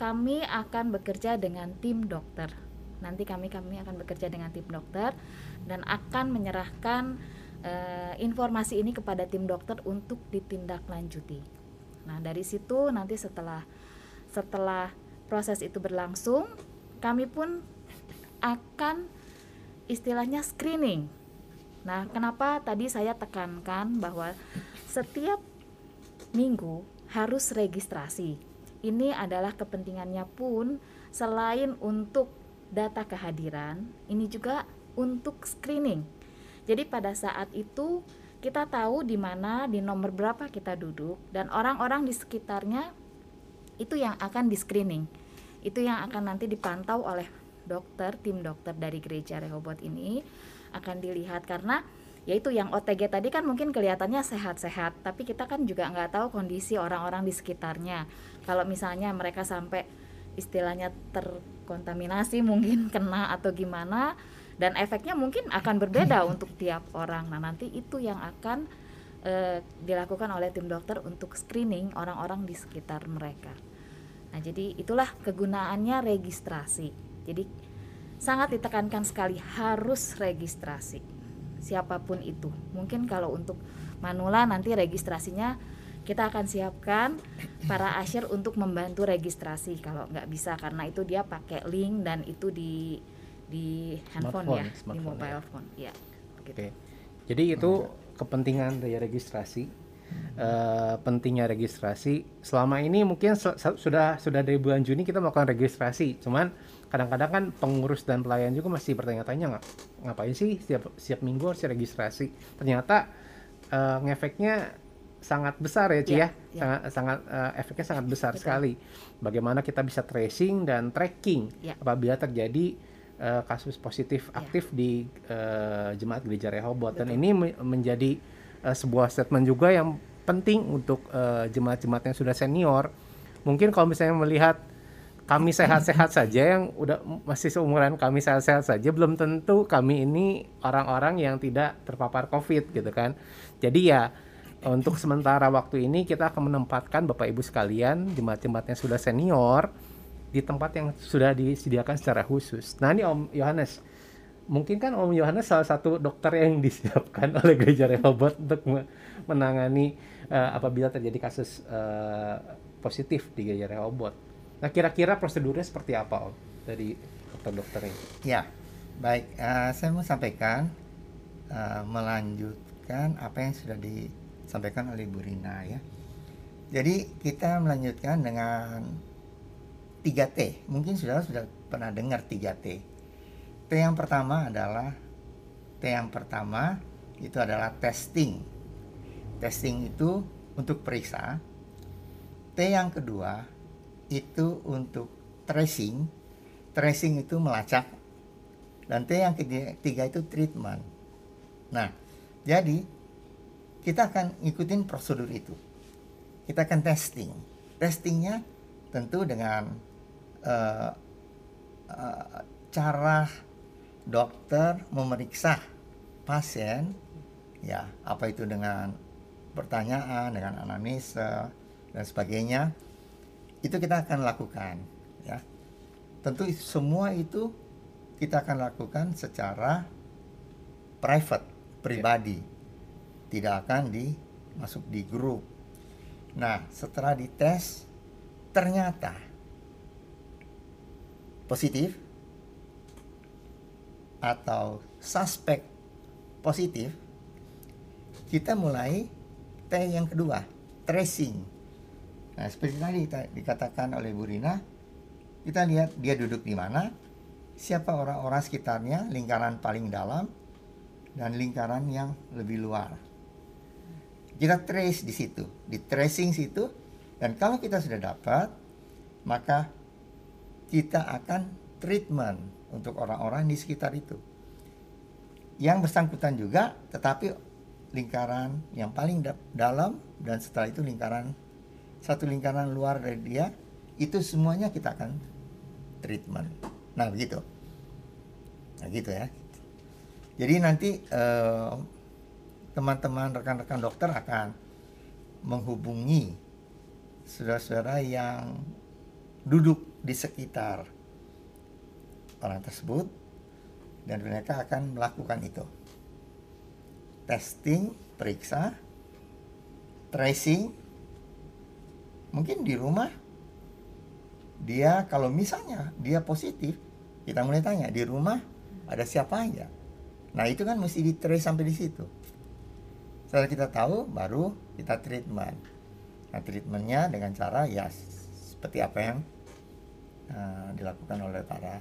kami akan bekerja dengan tim dokter. Nanti kami kami akan bekerja dengan tim dokter dan akan menyerahkan eh, informasi ini kepada tim dokter untuk ditindaklanjuti nah dari situ nanti setelah setelah proses itu berlangsung kami pun akan istilahnya screening. Nah, kenapa tadi saya tekankan bahwa setiap minggu harus registrasi. Ini adalah kepentingannya pun selain untuk data kehadiran, ini juga untuk screening. Jadi pada saat itu kita tahu di mana di nomor berapa kita duduk dan orang-orang di sekitarnya itu yang akan di screening itu yang akan nanti dipantau oleh dokter tim dokter dari gereja Rehoboth ini akan dilihat. Karena yaitu yang OTG tadi kan mungkin kelihatannya sehat-sehat tapi kita kan juga nggak tahu kondisi orang-orang di sekitarnya. Kalau misalnya mereka sampai istilahnya terkontaminasi mungkin kena atau gimana dan efeknya mungkin akan berbeda untuk tiap orang. Nah nanti itu yang akan eh, dilakukan oleh tim dokter untuk screening orang-orang di sekitar mereka. Nah jadi itulah kegunaannya registrasi. Jadi sangat ditekankan sekali harus registrasi siapa pun itu. Mungkin kalau untuk manula nanti registrasinya kita akan siapkan para asyir untuk membantu registrasi. Kalau nggak bisa karena itu dia pakai link dan itu di di handphone Smartphone, ya, di smartphone, mobile ya. phone. Ya. begitu. Oke. Jadi itu kepentingan dari registrasi. Eh, pentingnya registrasi. Selama ini mungkin sudah sudah dari bulan Juni kita melakukan registrasi. Cuman kadang-kadang kan pengurus dan pelayan juga masih bertanya-tanya nggak ngapain sih setiap setiap minggu harus registrasi. Ternyata eh, ngefeknya sangat besar ya, Ci Iya, ya. iya. Sangat sangat eh, efeknya sangat besar Betul. sekali. Bagaimana kita bisa tracing dan tracking Iya. apabila terjadi eh, kasus positif Iya. aktif di eh, jemaat gereja Rehoboth dan ini me- menjadi eh, sebuah statement juga yang penting untuk eh, jemaat-jemaat yang sudah senior. Mungkin kalau misalnya melihat kami sehat-sehat saja yang udah masih seumuran kami sehat-sehat saja belum tentu kami ini orang-orang yang tidak terpapar Covid gitu kan. Jadi ya untuk sementara waktu ini kita akan menempatkan Bapak Ibu sekalian jemaat-jemaat yang sudah senior di tempat yang sudah disediakan secara khusus. Nah ini Om Yohanes, mungkin kan Om Yohanes salah satu dokter yang disiapkan oleh Gereja Rehoboth untuk me- menangani eh, apabila terjadi kasus eh, positif di Gereja Rehoboth. Nah kira-kira prosedurnya seperti apa Om dari dokter-dokter ini? Ya, baik. eh, saya mau sampaikan eh, melanjutkan apa yang sudah disampaikan oleh Bu Rina ya. Jadi kita melanjutkan dengan 3T. Mungkin sudah sudah pernah dengar 3T. T yang pertama adalah T yang pertama itu adalah testing. Testing itu untuk periksa. T yang kedua itu untuk tracing. Tracing itu melacak. Dan T yang ketiga itu treatment. Nah, jadi kita akan ngikutin prosedur itu. Kita akan testing. Testingnya tentu dengan eh, eh, cara dokter memeriksa pasien, ya apa itu dengan pertanyaan, dengan anamnesa dan sebagainya, itu kita akan lakukan. Ya, tentu semua itu kita akan lakukan secara private, pribadi, tidak akan di masuk di grup. Nah, setelah dites ternyata positif atau suspek positif, kita mulai T yang kedua, tracing. Nah, seperti tadi ta- dikatakan oleh Bu Rina, kita lihat dia duduk di mana, siapa orang-orang sekitarnya, lingkaran paling dalam, dan lingkaran yang lebih luar. Kita trace di situ, di tracing situ, dan kalau kita sudah dapat, maka kita akan treatment untuk orang-orang di sekitar itu. Yang bersangkutan juga, tetapi lingkaran yang paling da- dalam dan setelah itu lingkaran satu lingkaran luar dari dia, itu semuanya kita akan treatment. Nah begitu, nah gitu ya. Jadi nanti eh, teman-teman rekan-rekan dokter akan menghubungi saudara-saudara yang duduk di sekitar orang tersebut dan mereka akan melakukan itu. Testing, periksa, tracing. Mungkin di rumah dia kalau misalnya dia positif, kita mulai tanya di rumah ada siapa aja. Nah, itu kan mesti di trace sampai di situ. Setelah kita tahu baru kita treatment. Nah, treatmentnya dengan cara ya seperti apa yang uh, dilakukan oleh para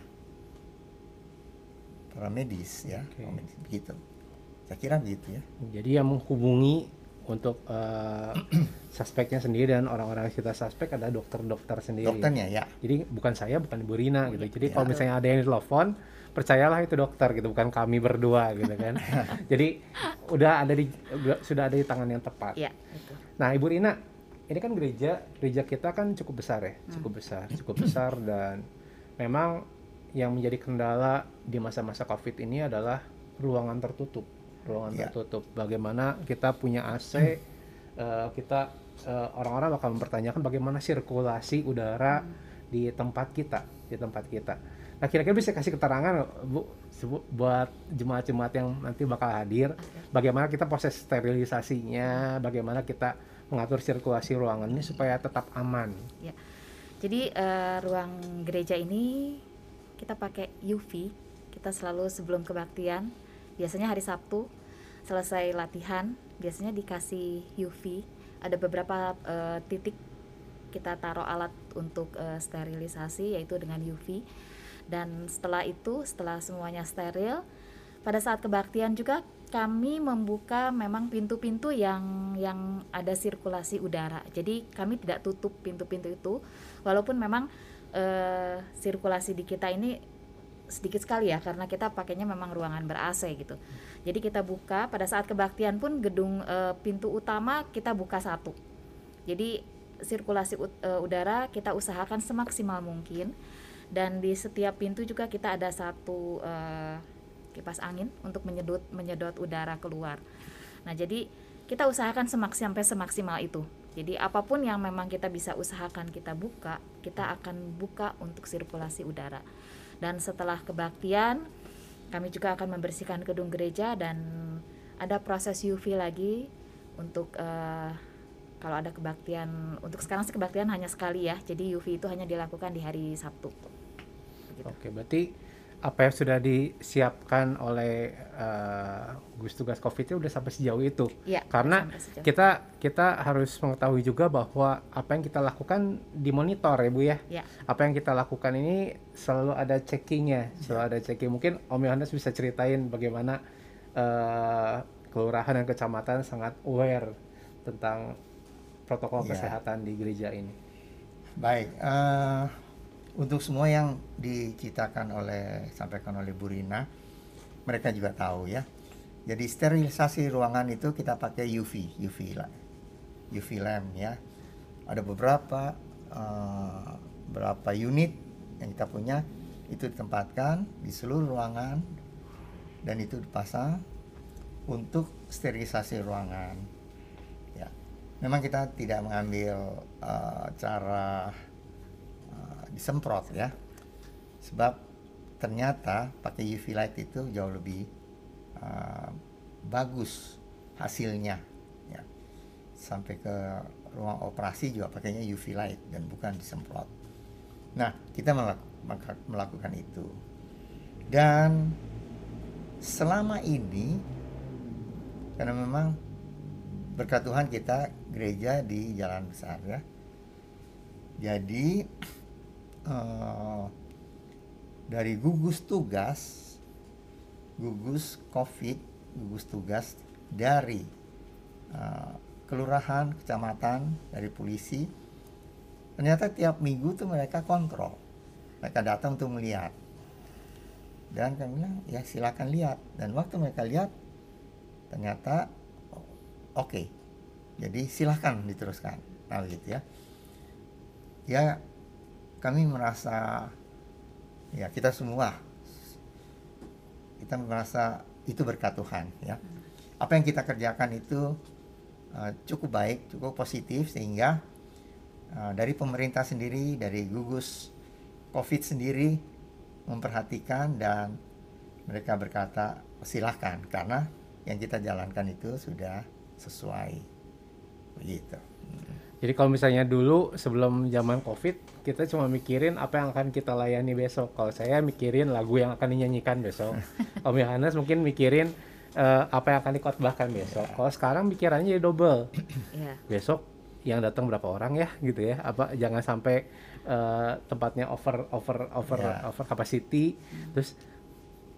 para medis ya Oke. Oh, medis, begitu saya kira begitu ya Jadi yang menghubungi untuk eh, suspeknya sendiri dan orang-orang yang kita suspek ada dokter-dokter sendiri. Dokternya ya. Jadi bukan saya, bukan Ibu Rina gitu. Jadi Ya. kalau misalnya ada yang telepon, percayalah itu dokter gitu, bukan kami berdua gitu kan. Jadi udah ada di udah- sudah ada di tangan yang tepat. Ya, itu. Nah, Ibu Rina, ini kan gereja, gereja kita kan cukup besar ya, cukup besar, cukup besar dan memang yang menjadi kendala di masa-masa Covid ini adalah ruangan tertutup, ruangan Ya. tertutup. Bagaimana kita punya AC, eh, kita eh, orang-orang bakal mempertanyakan bagaimana sirkulasi udara di tempat kita, di tempat kita. Nah, kira-kira bisa kasih keterangan Bu buat jemaat-jemaat yang nanti bakal hadir, bagaimana kita proses sterilisasinya, bagaimana kita mengatur sirkulasi ruangan ini supaya tetap aman. Ya. Jadi eh, ruang gereja ini kita pakai UV. Kita selalu sebelum kebaktian, biasanya hari Sabtu selesai latihan, biasanya dikasih UV. Ada beberapa eh, titik kita taruh alat untuk eh, sterilisasi yaitu dengan UV. Dan setelah itu, setelah semuanya steril, pada saat kebaktian juga kami membuka memang pintu-pintu yang yang ada sirkulasi udara. Jadi kami tidak tutup pintu-pintu itu, walaupun memang eh, sirkulasi di kita ini sedikit sekali ya karena kita pakainya memang ruangan ber AC gitu. Jadi kita buka pada saat kebaktian pun gedung eh, pintu utama kita buka satu. Jadi sirkulasi eh, udara kita usahakan semaksimal mungkin dan di setiap pintu juga kita ada satu eh, kipas angin untuk menyedot menyedot udara keluar. Nah, jadi kita usahakan semaks sampai semaksimal itu. Jadi apa pun yang memang kita bisa usahakan kita buka, kita akan buka untuk sirkulasi udara. Dan setelah kebaktian, kami juga akan membersihkan gedung gereja dan ada proses UV lagi untuk eh, kalau ada kebaktian untuk sekarang sih kebaktian hanya sekali ya. Jadi UV itu hanya dilakukan di hari Sabtu. Begitu. Oke, berarti apa yang sudah disiapkan oleh eh, gugus tugas COVID itu udah sampai sejauh itu. Ya, Karena sejauh- kita kita harus mengetahui juga bahwa apa yang kita lakukan dimonitor ya Bu ya. ya. Apa yang kita lakukan ini selalu ada checkingnya, selalu ada checking. Mungkin Om Yohanes bisa ceritain bagaimana eh, kelurahan dan kecamatan sangat aware tentang protokol Ya. kesehatan di gereja ini. Baik, eh, untuk semua yang diciptakan oleh sampaikan oleh Bu Rina, mereka juga tahu ya. Jadi sterilisasi ruangan itu kita pakai UV, UV lah, UV lamp ya. Ada beberapa eh, berapa unit yang kita punya itu ditempatkan di seluruh ruangan dan itu dipasang untuk sterilisasi ruangan. Ya, memang kita tidak mengambil eh, cara disemprot ya, sebab ternyata pakai UV light itu jauh lebih eh, bagus hasilnya. Ya, sampai ke ruang operasi juga pakainya UV light dan bukan disemprot. Nah, kita melak- maka- melakukan itu dan selama ini karena memang berkat Tuhan kita gereja di jalan besar ya. Jadi eh, dari gugus tugas, gugus COVID, gugus tugas dari eh, kelurahan, kecamatan, dari polisi, ternyata tiap minggu tuh mereka kontrol, mereka datang untuk melihat. Dan kami bilang ya silakan lihat. Dan waktu mereka lihat ternyata oke jadi silahkan diteruskan nah gitu ya ya kami merasa ya kita semua kita merasa itu berkat Tuhan ya. Apa yang kita kerjakan itu uh, cukup baik cukup positif sehingga uh, dari pemerintah sendiri dari gugus COVID sendiri memperhatikan dan mereka berkata silahkan karena yang kita jalankan itu sudah sesuai. Begitu Jadi kalau misalnya dulu sebelum zaman COVID, kita cuma mikirin apa yang akan kita layani besok. Kalau saya mikirin lagu yang akan dinyanyikan besok. Om Yohanes mungkin mikirin eh, apa yang akan dikotbahkan besok. Kalau sekarang pikirannya jadi double. Ya. Besok yang datang berapa orang ya gitu ya. Apa jangan sampai eh, tempatnya over over over Ya. over capacity. Terus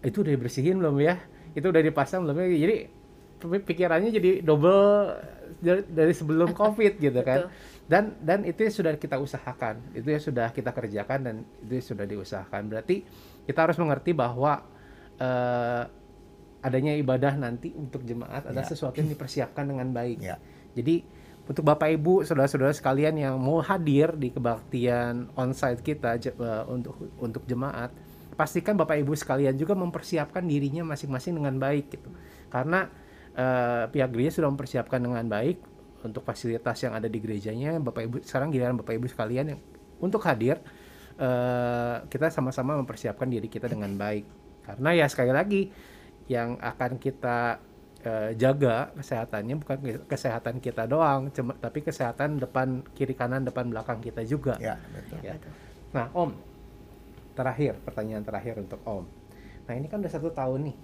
itu udah dibersihin belum ya? Itu udah dipasang belum ya? Jadi pikirannya jadi double dari, sebelum covid gitu kan Betul. dan dan itu sudah kita usahakan itu ya sudah kita kerjakan dan itu sudah diusahakan berarti kita harus mengerti bahwa eh, adanya ibadah nanti untuk jemaat ada Ya. sesuatu yang dipersiapkan dengan baik Ya. jadi untuk bapak ibu saudara-saudara sekalian yang mau hadir di kebaktian onsite kita je- eh, untuk untuk jemaat pastikan bapak ibu sekalian juga mempersiapkan dirinya masing-masing dengan baik gitu karena eh, pihak gereja sudah mempersiapkan dengan baik untuk fasilitas yang ada di gerejanya bapak ibu sekarang giliran bapak ibu sekalian yang untuk hadir eh, kita sama-sama mempersiapkan diri kita dengan baik karena ya sekali lagi yang akan kita eh, jaga kesehatannya bukan ke- kesehatan kita doang cuma tapi kesehatan depan kiri kanan depan belakang kita juga Ya, betul. Ya, Ya. betul. Nah, Om, terakhir pertanyaan terakhir untuk Om. Nah, ini kan udah satu tahun nih,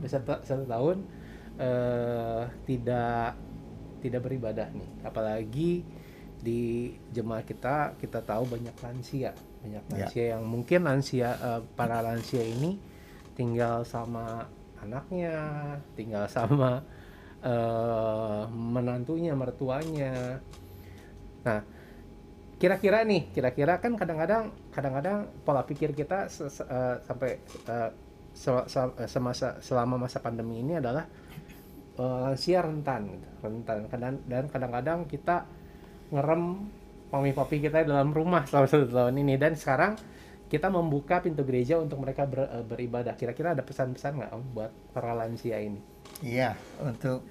udah satu, satu tahun eh, tidak tidak beribadah nih, apalagi di jemaat kita kita tahu banyak lansia, banyak Ya. lansia yang mungkin lansia eh, para lansia ini tinggal sama anaknya, tinggal sama eh, menantunya, mertuanya. Nah, kira-kira nih kira-kira kan kadang-kadang kadang-kadang pola pikir kita se- se- eh, sampai se- se- semasa selama masa pandemi ini adalah eh, lansia rentan gitu, rentan. Kadang- dan kadang-kadang kita ngerem mami-papi kita dalam rumah selama satu tahun ini. Dan sekarang kita membuka pintu gereja untuk mereka ber- eh, beribadah. Kira-kira ada pesan-pesan nggak om buat para lansia ini? Iya, untuk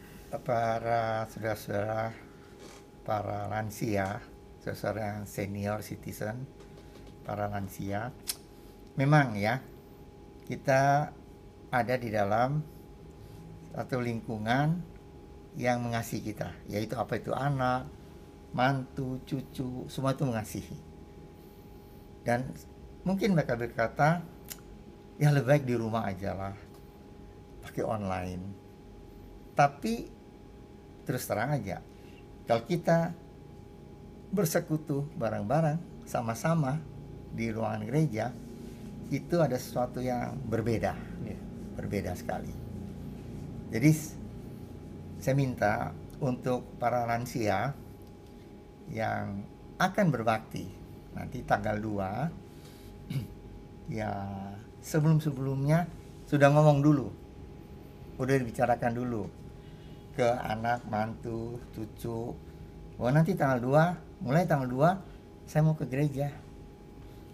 para saudara-saudara para lansia, saudara yang senior citizen, para lansia, memang ya kita ada di dalam satu lingkungan yang mengasihi kita, yaitu apa itu anak, mantu, cucu, semua itu mengasihi. Dan mungkin mereka berkata, ya lebih baik di rumah aja lah, pakai online. Tapi terus terang aja, kalau kita bersekutu bareng-bareng sama-sama di ruangan gereja, itu ada sesuatu yang berbeda, Ya. berbeda sekali. Jadi saya minta untuk para lansia yang akan berbakti nanti tanggal 2 ya sebelum-sebelumnya sudah ngomong dulu. Udah dibicarakan dulu ke anak, mantu, cucu. Oh nanti tanggal 2, mulai tanggal 2 saya mau ke gereja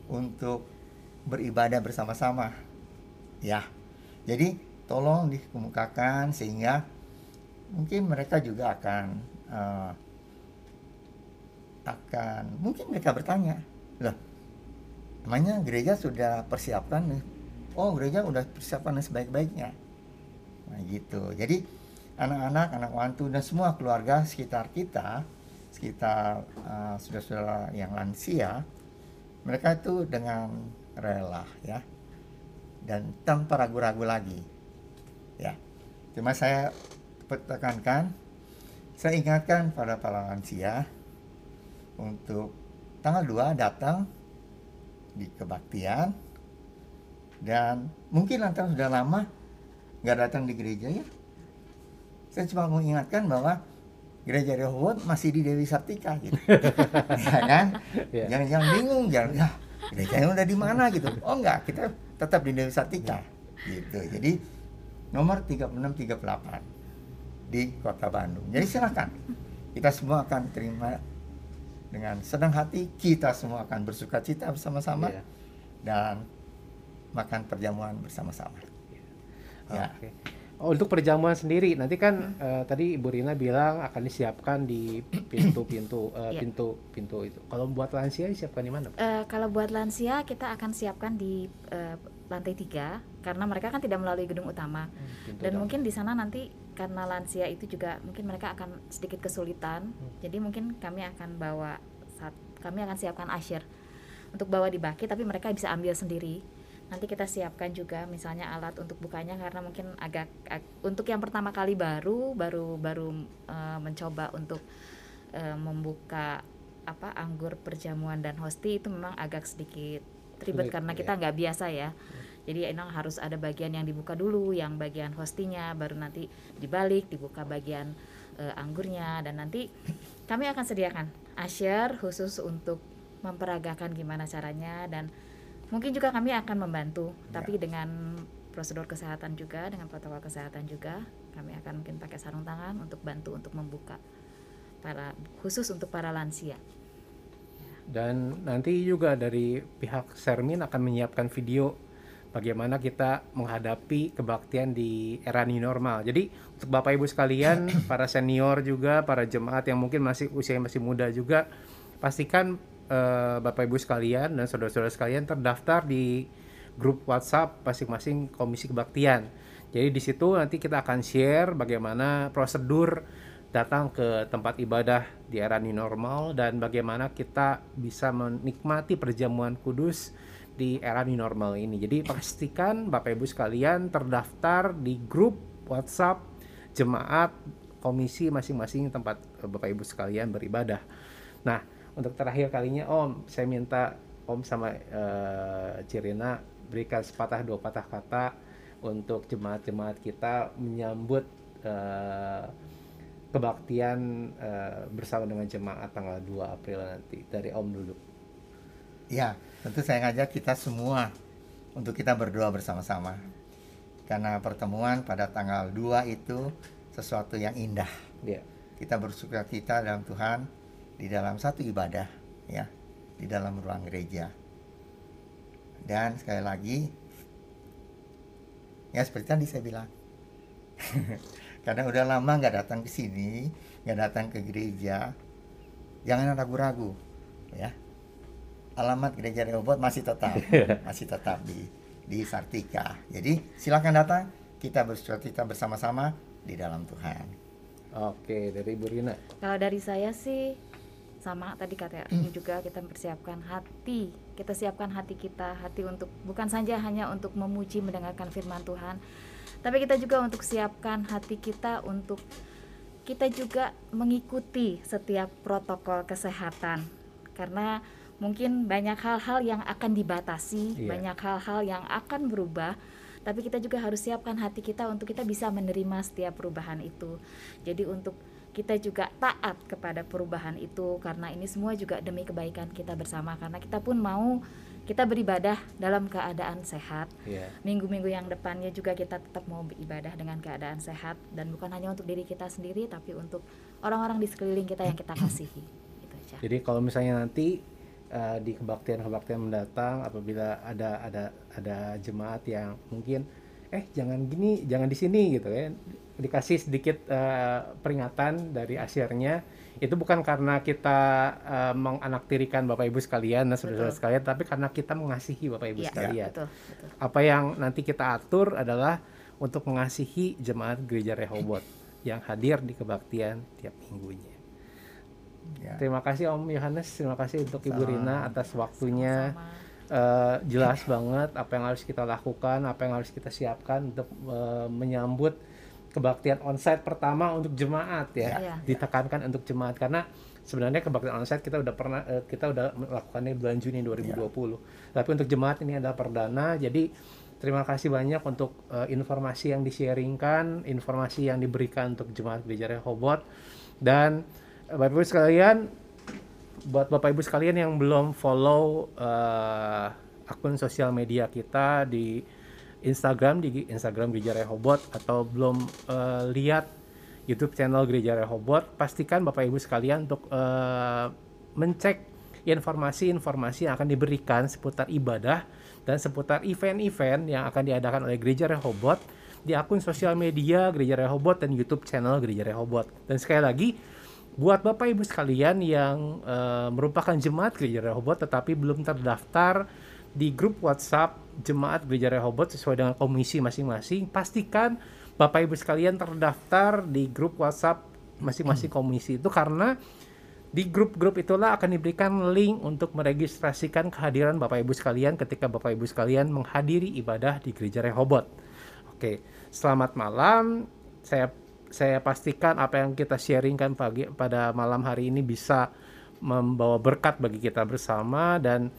untuk beribadah bersama-sama. Ya. Jadi tolong dikemukakan sehingga mungkin mereka juga akan eh, akan mungkin mereka bertanya, loh, namanya gereja sudah persiapkan nih. Oh, gereja udah persiapkan sebaik-baiknya. Nah, gitu. Jadi anak-anak, anak wantu dan semua keluarga sekitar kita, sekitar eh, saudara-saudara yang lansia, mereka itu dengan rela ya. Dan tanpa ragu-ragu lagi. Ya. Cuma saya tekankan saya ingatkan pada para lansia untuk tanggal 2 datang di kebaktian dan mungkin lantas sudah lama nggak datang di gereja ya. Saya cuma mau ingatkan bahwa gereja Rehoboth masih di Dewi Sartika gitu. ya kan? Ya. Jangan jangan bingung, jangan ya gerejanya udah di mana gitu. Oh enggak, kita tetap di Dewi Sartika gitu. Jadi nomor 3638 di Kota Bandung. Jadi silakan. Kita semua akan terima dengan senang hati, kita semua akan bersuka cita bersama-sama Iya. dan makan perjamuan bersama-sama. Ya. Oke. Oh, untuk perjamuan sendiri nanti kan eh, tadi Ibu Rina bilang akan disiapkan di pintu-pintu eh, Iya. pintu pintu itu. Kalau buat lansia disiapkan di mana? Eh, kalau buat lansia kita akan siapkan di eh, lantai tiga karena mereka kan tidak melalui gedung utama. Pintu dan mungkin di sana nanti karena lansia itu juga mungkin mereka akan sedikit kesulitan. Jadi mungkin kami akan bawa saat kami akan siapkan asyir untuk bawa di baki tapi mereka bisa ambil sendiri. Nanti kita siapkan juga misalnya alat untuk bukanya karena mungkin agak ag- untuk yang pertama kali baru baru baru eh, mencoba untuk eh, membuka apa anggur perjamuan dan hosti itu memang agak sedikit ribet Sulit, karena kita nggak biasa ya jadi emang harus ada bagian yang dibuka dulu yang bagian hostinya baru nanti dibalik dibuka bagian eh, anggurnya. Dan nanti kami akan sediakan asyar khusus untuk memperagakan gimana caranya. Dan mungkin juga kami akan membantu tapi dengan prosedur kesehatan juga dengan protokol kesehatan juga kami akan mungkin pakai sarung tangan untuk bantu untuk membuka para khusus untuk para lansia. Dan nanti juga dari pihak Sermin akan menyiapkan video bagaimana kita menghadapi kebaktian di era new normal. Jadi untuk Bapak Ibu sekalian, para senior juga, para jemaat yang mungkin masih usia masih muda juga, pastikan eh, Bapak Ibu sekalian dan saudara-saudara sekalian terdaftar di grup WhatsApp masing-masing komisi kebaktian. Jadi di situ nanti kita akan share bagaimana prosedur datang ke tempat ibadah di era new normal dan bagaimana kita bisa menikmati perjamuan kudus di era new normal ini. Jadi pastikan Bapak Ibu sekalian terdaftar di grup WhatsApp jemaat komisi masing-masing tempat eh, Bapak Ibu sekalian beribadah. Nah, untuk terakhir kalinya Om, saya minta Om sama eh, Cirina berikan sepatah dua patah kata untuk jemaat-jemaat kita menyambut eh, kebaktian eh, bersama dengan jemaat tanggal 2 April nanti dari Om dulu. Ya, tentu saya ngajak kita semua untuk kita berdoa bersama-sama. Karena pertemuan pada tanggal 2 itu sesuatu yang indah. Ya. Kita bersuka cita dalam Tuhan di dalam satu ibadah ya, di dalam ruang gereja. Dan sekali lagi ya seperti tadi saya bilang. Karena udah lama nggak datang ke sini, nggak datang ke gereja, jangan ragu-ragu ya alamat gereja Rehoboth masih tetap masih tetap di di Sartika. Jadi silakan datang, kita bersuka bersama-sama di dalam Tuhan. Oke, dari Ibu Rina. Kalau dari saya sih sama tadi kata juga kita mempersiapkan hati. Kita siapkan hati kita, hati untuk bukan saja hanya untuk memuji mendengarkan firman Tuhan, tapi kita juga untuk siapkan hati kita untuk kita juga mengikuti setiap protokol kesehatan. Karena mungkin banyak hal-hal yang akan dibatasi, Iya. banyak hal-hal yang akan berubah, tapi kita juga harus siapkan hati kita untuk kita bisa menerima setiap perubahan itu. Jadi untuk kita juga taat kepada perubahan itu karena ini semua juga demi kebaikan kita bersama karena kita pun mau kita beribadah dalam keadaan sehat. Ya. Minggu-minggu yang depannya juga kita tetap mau beribadah dengan keadaan sehat dan bukan hanya untuk diri kita sendiri tapi untuk orang-orang di sekeliling kita yang kita kasihi. Aja. Jadi kalau misalnya nanti eh, di kebaktian-kebaktian mendatang apabila ada ada ada jemaat yang mungkin eh jangan gini, jangan di sini gitu ya. Dikasih sedikit eh, peringatan dari asyarnya itu bukan karena kita eh, menganaktirikan Bapak Ibu sekalian dan saudara-saudara sekalian, tapi karena kita mengasihi Bapak Ibu Iya, sekalian. betul, betul. Apa yang nanti kita atur adalah untuk mengasihi jemaat gereja Rehoboth yang hadir di kebaktian tiap minggunya. Ya. Terima kasih Om Yohanes, terima kasih untuk Ibu Sama. Rina atas waktunya. Sama-sama. Eh, jelas banget apa yang harus kita lakukan, apa yang harus kita siapkan untuk eh, menyambut kebaktian onsite pertama untuk jemaat ya. Iya. Ditekankan untuk jemaat karena sebenarnya kebaktian onsite kita udah pernah eh, kita udah melakukannya bulan Juni 2020. Tapi untuk jemaat ini adalah perdana. Jadi terima kasih banyak untuk eh, informasi yang di-sharingkan, informasi yang diberikan untuk jemaat gereja Rehoboth dan Bapak Ibu sekalian buat Bapak Ibu sekalian yang belum follow eh, akun sosial media kita di Instagram di Instagram Gereja Rehoboth atau belum eh, lihat YouTube channel Gereja Rehoboth, pastikan Bapak Ibu sekalian untuk eh, mencek informasi-informasi yang akan diberikan seputar ibadah dan seputar event-event yang akan diadakan oleh Gereja Rehoboth di akun sosial media Gereja Rehoboth dan YouTube channel Gereja Rehoboth. Dan sekali lagi buat Bapak Ibu sekalian yang eh, merupakan jemaat Gereja Rehoboth tetapi belum terdaftar di grup WhatsApp jemaat Gereja Rehoboth sesuai dengan komisi masing-masing, pastikan Bapak Ibu sekalian terdaftar di grup WhatsApp masing-masing komisi itu karena di grup-grup itulah akan diberikan link untuk meregistrasikan kehadiran Bapak Ibu sekalian ketika Bapak Ibu sekalian menghadiri ibadah di Gereja Rehoboth. Oke, selamat malam. Saya saya pastikan apa yang kita sharingkan pagi pada malam hari ini bisa membawa berkat bagi kita bersama dan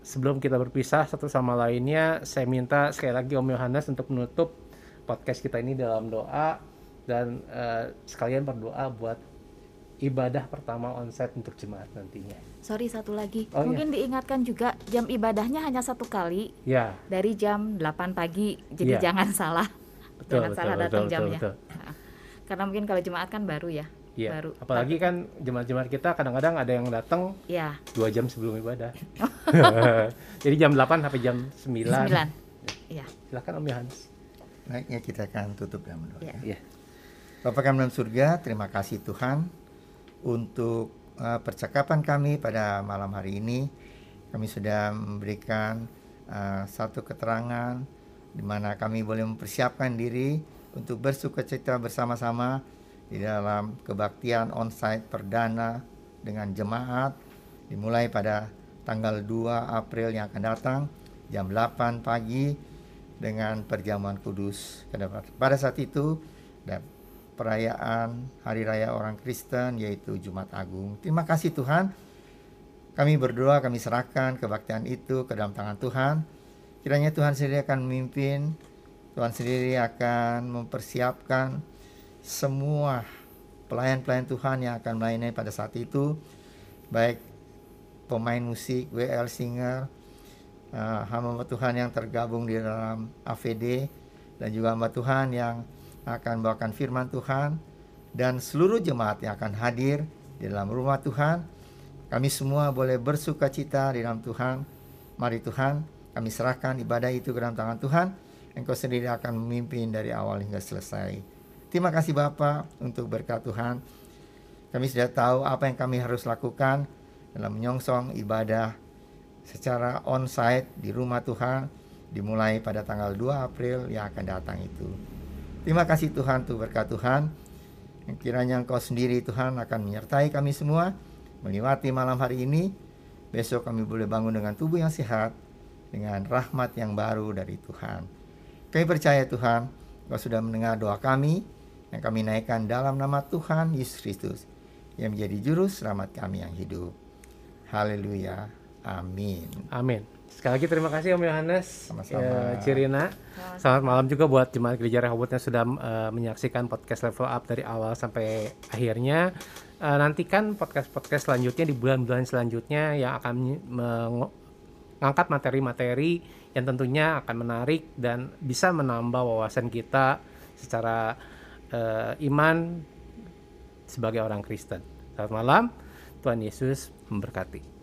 sebelum kita berpisah satu sama lainnya, saya minta sekali lagi Om Yohanes untuk menutup podcast kita ini dalam doa dan eh, sekalian berdoa buat ibadah pertama onsite untuk jemaat nantinya. Sorry satu lagi, Oh, iya. mungkin diingatkan juga jam ibadahnya hanya satu kali Ya, dari jam 8 pagi. Jadi Iya. jangan salah, betul jangan betul salah betul, datang betul, jamnya. betul. Nah, Karena mungkin kalau jemaat kan baru ya, Iya. baru. Apalagi kan jemaat-jemaat kita kadang-kadang ada yang datang Ya, dua jam sebelum ibadah. Jadi jam 8 sampai jam 9. 9. Ya, Silakan Om Yohanes. Baiknya kita akan tutup dan berdoa. ya. Iya. Bapak kami dalam surga, terima kasih Tuhan untuk uh, percakapan kami pada malam hari ini. Kami sudah memberikan uh, satu keterangan di mana kami boleh mempersiapkan diri untuk bersukacita bersama-sama di dalam kebaktian onsite perdana dengan jemaat dimulai pada tanggal 2 April yang akan datang jam 8 pagi dengan perjamuan kudus. Pada saat itu dan perayaan Hari Raya Orang Kristen yaitu Jumat Agung. Terima kasih Tuhan. Kami berdoa, kami serahkan kebaktian itu ke dalam tangan Tuhan. Kiranya Tuhan sendiri akan memimpin, Tuhan sendiri akan mempersiapkan semua pelayan-pelayan Tuhan yang akan melayani pada saat itu, baik pemain musik, WL singer, uh, hamba Tuhan yang tergabung di dalam AVD, dan juga hamba Tuhan yang akan bawakan firman Tuhan, dan seluruh jemaat yang akan hadir di dalam rumah Tuhan. Kami semua boleh bersuka cita di dalam Tuhan. Mari Tuhan, kami serahkan ibadah itu ke dalam tangan Tuhan. Engkau sendiri akan memimpin dari awal hingga selesai. Terima kasih Bapa untuk berkat Tuhan. Kami sudah tahu apa yang kami harus lakukan dalam menyongsong ibadah secara on-site di rumah Tuhan dimulai pada tanggal 2 April yang akan datang itu. Terima kasih Tuhan untuk berkat Tuhan. Kiranya Engkau sendiri Tuhan akan menyertai kami semua melewati malam hari ini. Besok kami boleh bangun dengan tubuh yang sehat dengan rahmat yang baru dari Tuhan. Kami percaya Tuhan, Engkau sudah mendengar doa kami yang kami naikkan dalam nama Tuhan Yesus Kristus yang menjadi juru selamat kami yang hidup. Haleluya. Amin. Amin. Sekali lagi terima kasih Om Yohanes, Sama-sama. ya, Cirina. Selamat malam juga buat jemaat gereja Rehoboth yang sudah eh, menyaksikan podcast Level Up dari awal sampai akhirnya. Eh, nantikan podcast-podcast selanjutnya di bulan-bulan selanjutnya yang akan meng- mengangkat materi-materi yang tentunya akan menarik dan bisa menambah wawasan kita secara eh, iman sebagai orang Kristen. Selamat malam, Tuhan Yesus memberkati.